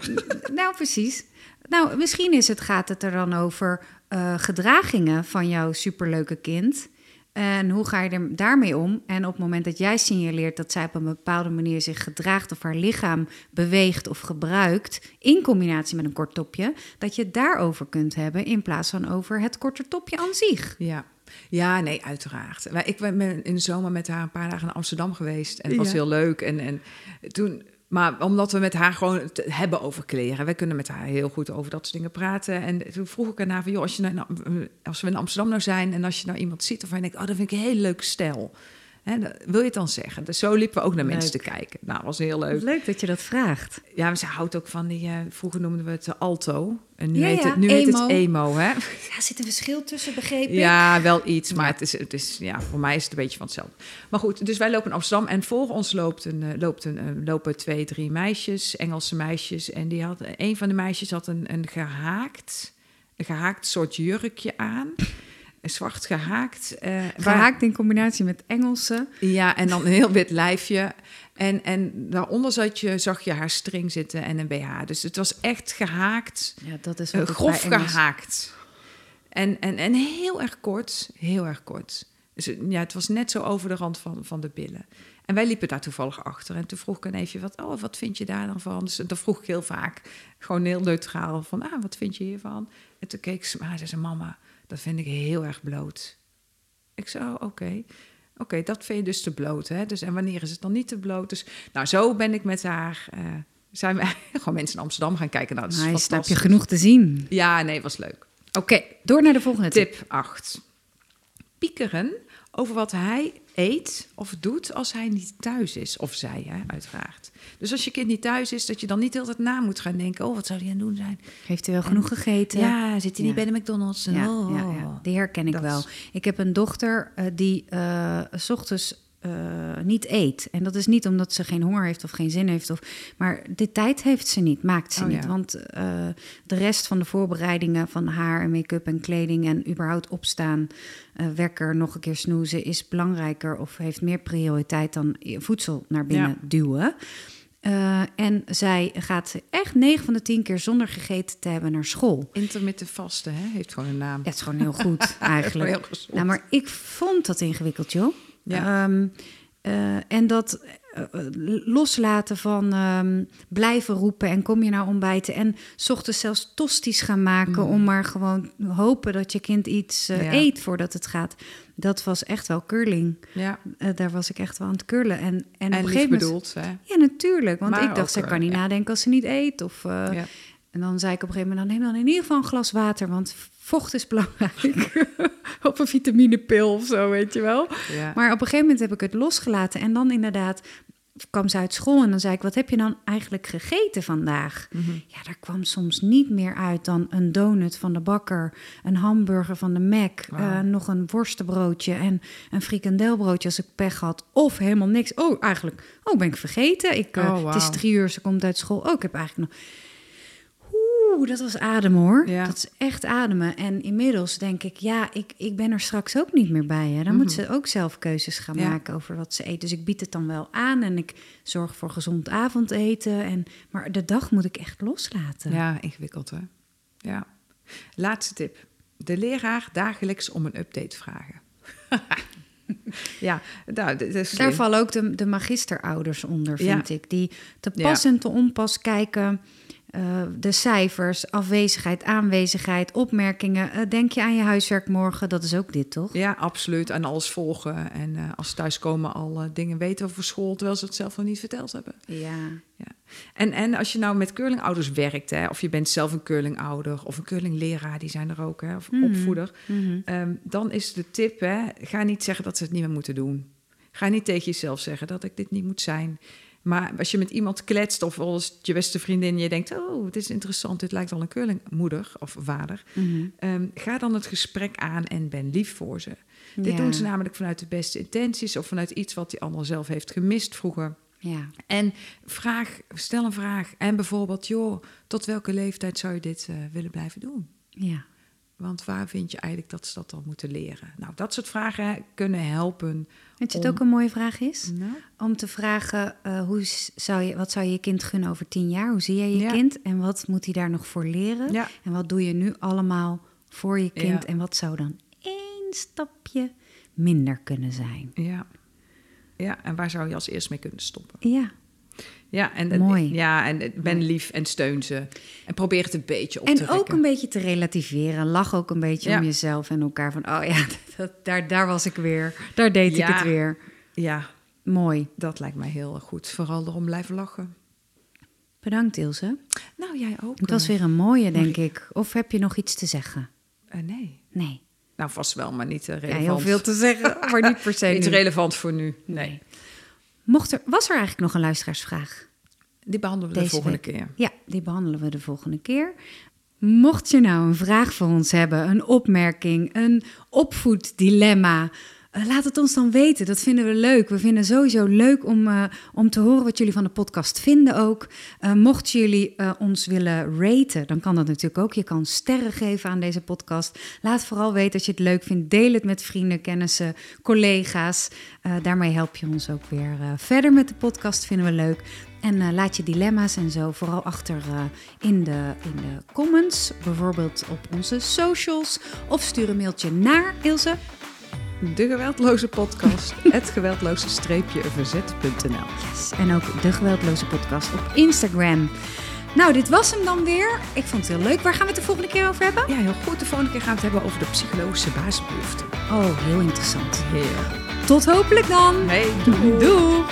nou, precies. Nou, misschien is het, gaat het er dan over eh, gedragingen van jouw superleuke kind. En hoe ga je er daarmee om? En op het moment dat jij signaleert dat zij op een bepaalde manier zich gedraagt of haar lichaam beweegt of gebruikt, in combinatie met een kort topje, dat je het daarover kunt hebben in plaats van over het korte topje aan zich. Ja. ja, nee, uiteraard. Ik ben in de zomer met haar een paar dagen naar Amsterdam geweest. En het was Ja. heel leuk. En, en toen, maar omdat we met haar gewoon het hebben over kleren. Wij kunnen met haar heel goed over dat soort dingen praten. En toen vroeg ik aan haar van... joh, als, je nou, als we in Amsterdam nou zijn... en als je nou iemand ziet waarvan je denkt... oh, dat vind ik een hele leuke stijl. Hè, wil je het dan zeggen? Dus zo liepen we ook naar mensen te Leuk. kijken. Nou, dat was heel leuk. Leuk dat je dat vraagt. Ja, maar ze houdt ook van die... eh, vroeger noemden we het eh, alto. En nu, Ja, heet, het, nu heet het emo. emo, hè? Ja, zit een verschil tussen, begrepen? Ja, wel iets, maar het is, het is, ja, voor mij is het een beetje van hetzelfde. Maar goed, dus wij lopen in Amsterdam en voor ons loopt een, eh, loopt een, eh, lopen twee, drie meisjes, Engelse meisjes. En die had, een van de meisjes had een, een gehaakt, een gehaakt soort jurkje aan. Een zwart gehaakt. eh, waar- Gehaakt in combinatie met Engelse. ja, en dan een heel wit lijfje. En, en daaronder zat je, zag je haar string zitten en een BH. Dus het was echt gehaakt. Ja, dat is Eh, grof gehaakt. En, en, en heel erg kort, heel erg kort. Dus het- ja, het was net zo over de rand van, van de billen. En wij liepen daar toevallig achter. En toen vroeg ik een even, wat, oh, wat vind je daar dan van? Dus dat vroeg ik heel vaak, gewoon heel neutraal, van, ah, wat vind je hiervan? En toen keek ze, maar ze zei, mama, dat vind ik heel erg bloot. Ik zei, oh, oké. Oké, dat vind je dus te bloot, hè? Dus, en wanneer is het dan niet te bloot? Dus, nou, zo ben ik met haar... eh, zijn we gewoon mensen in Amsterdam gaan kijken. Nou, dat is Nice, heb je genoeg te zien. Ja, nee, was leuk. Oké, door naar de volgende tip. Tip 8. Piekeren over wat hij eet of doet als hij niet thuis is. Of zij, hè, uiteraard. Dus als je kind niet thuis is, dat je dan niet heel de tijd na moet gaan denken... oh, wat zou hij aan het doen zijn? Heeft u wel genoeg gegeten? Ja, zit hij niet bij de McDonald's? Ja, oh. ja, ja, die herken ik Dat wel. is- Ik heb een dochter eh, die eh, s ochtends eh, niet eet. En dat is niet omdat ze geen honger heeft of geen zin heeft. Of, maar de tijd heeft ze niet, maakt ze Oh, niet. ja. Want eh, de rest van de voorbereidingen van haar en make-up en kleding... en überhaupt opstaan, eh, wekker, nog een keer snoezen... is belangrijker of heeft meer prioriteit dan voedsel naar binnen Ja. duwen. En zij gaat echt 9 van de 10 keer zonder gegeten te hebben naar school. Intermittent vasten, hè? Heeft gewoon een naam. Ja, het is gewoon heel goed eigenlijk. Heel. Nou, maar ik vond dat ingewikkeld, joh. Ja. Ehm, eh, en dat eh, eh, loslaten van ehm, blijven roepen en kom je nou ontbijten en 's ochtends zelfs tosties gaan maken om maar gewoon hopen dat je kind iets Mm. Ja. eet voordat het gaat. Dat was echt wel curling. Ja, daar was ik echt wel aan het curlen. En, en, op en een gegeven moment... hè? Ja, natuurlijk. Want Maar ik dacht, eh, kan niet ja. nadenken als ze niet eet. Of, Ja. En dan zei ik op een gegeven moment, dan neem dan in ieder geval een glas water. Want vocht is belangrijk. of een vitamинepil of zo, weet je wel. Ja. Maar op een gegeven moment heb ik het losgelaten. En dan inderdaad kwam ze uit school en dan zei ik... wat heb je dan eigenlijk gegeten vandaag? Mhm. Ja, daar kwam soms niet meer uit dan een donut van de bakker... een hamburger van de Mac, eh, nog een worstenbroodje... en een frikandelbroodje als ik pech had. Of helemaal niks. Oh, eigenlijk, oh, ben ik vergeten. Ik, eh, Oh, Het is drie uur, ze komt uit school. Oh, ik heb eigenlijk nog... Oeh, dat was ademen hoor. Ja. Dat is echt ademen. En inmiddels denk ik, ja, ik, ik ben er straks ook niet meer bij. Hè. Dan moet ze ook zelf keuzes gaan Mhm. Ja. maken over wat ze eet. Dus ik bied het dan wel aan en ik zorg voor gezond avondeten. En, maar de dag moet ik echt loslaten. Ja, ingewikkeld hè. Ja. Laatste tip. De leraar dagelijks om een update vragen. ja, nou, Daar vallen ook de, de magisterouders onder, vind Ja. ik. Die te pas en te onpas kijken. Eh, de cijfers, afwezigheid, aanwezigheid, opmerkingen. Eh, denk je aan je huiswerk morgen? Dat is ook dit, toch? Ja, absoluut. En alles volgen. En eh, als ze thuiskomen al dingen weten over school, terwijl ze het zelf nog niet verteld hebben. Ja. En, en als je nou met curlingouders werkt, hè, of je bent zelf een curlingouder of een curlingleraar, die zijn er ook, hè, of Mhm. opvoeder, Mhm. ehm, dan is de tip, hè, ga niet zeggen dat ze het niet meer moeten doen. Ga niet tegen jezelf zeggen dat ik dit niet moet zijn. Maar als je met iemand kletst of als je beste vriendin, je denkt, oh, het is interessant, dit lijkt al een curlingmoeder of vader, Mhm. ehm, ga dan het gesprek aan en ben lief voor ze. Dit doen ze namelijk vanuit de beste intenties of vanuit iets wat die ander zelf heeft gemist vroeger. Ja. En vraag, stel een vraag. En bijvoorbeeld, joh, tot welke leeftijd zou je dit eh, willen blijven doen? ja. Want waar vind je eigenlijk dat ze dat dan moeten leren? Nou, dat soort vragen kunnen helpen. Weet je het ook een mooie vraag is? Nou, Om te vragen, eh, hoe zou je, wat zou je je kind gunnen over tien jaar? Hoe zie jij je Ja. kind? En wat moet hij daar nog voor leren? ja, En wat doe je nu allemaal voor je kind? Ja. En wat zou dan één stapje minder kunnen zijn? ja. Ja, en waar zou je als eerst mee kunnen stoppen? Ja, Ja, en, en- Mooi. Ja, en ben lief en steun ze. En probeer het een beetje op te en ook een beetje te relativeren. Lach ook een beetje Ja. om jezelf en elkaar. Van, oh ja, dat, daar, daar was ik weer. Daar deed ik het weer. Ja, Mooi. dat lijkt mij heel goed. Vooral erom blijven lachen. Bedankt Ilse. Nou, jij ook. Het was eh. weer een mooie, denk ik. Of heb je nog iets te zeggen? Eh, nee. Nee. Nou, vast wel, maar niet eh, Ja, relevant. heel veel te zeggen, maar niet per se Niet nu. relevant voor nu. Nee. Mocht er, was er eigenlijk nog een luisteraarsvraag? Die behandelen we de volgende week. keer. Ja, die behandelen we de volgende keer. Mocht je nou een vraag voor ons hebben, een opmerking, een opvoeddilemma, laat het ons dan weten. Dat vinden we leuk. We vinden sowieso leuk om, eh, om te horen wat jullie van de podcast vinden ook. Eh, mochten jullie eh, ons willen raten, dan kan dat natuurlijk ook. Je kan sterren geven aan deze podcast. Laat vooral weten dat je het leuk vindt. Deel het met vrienden, kennissen, collega's. Eh, daarmee help je ons ook weer eh, verder met de podcast. Vinden we leuk. En eh, laat je dilemma's en zo vooral achter eh, in, de, in de comments. Bijvoorbeeld op onze socials. Of stuur een mailtje naar Ilse. De geweldloze podcast. het geweldloze streepje verzet.nl. Yes. En ook de Geweldloze Podcast op Instagram. Nou, dit was hem dan weer. Ik vond het heel leuk. Waar gaan we het de volgende keer over hebben? Ja, heel goed. De volgende keer gaan we het hebben over de psychologische basisbehoeften. Oh, heel interessant. Heel. Tot hopelijk dan. Hey, Doei.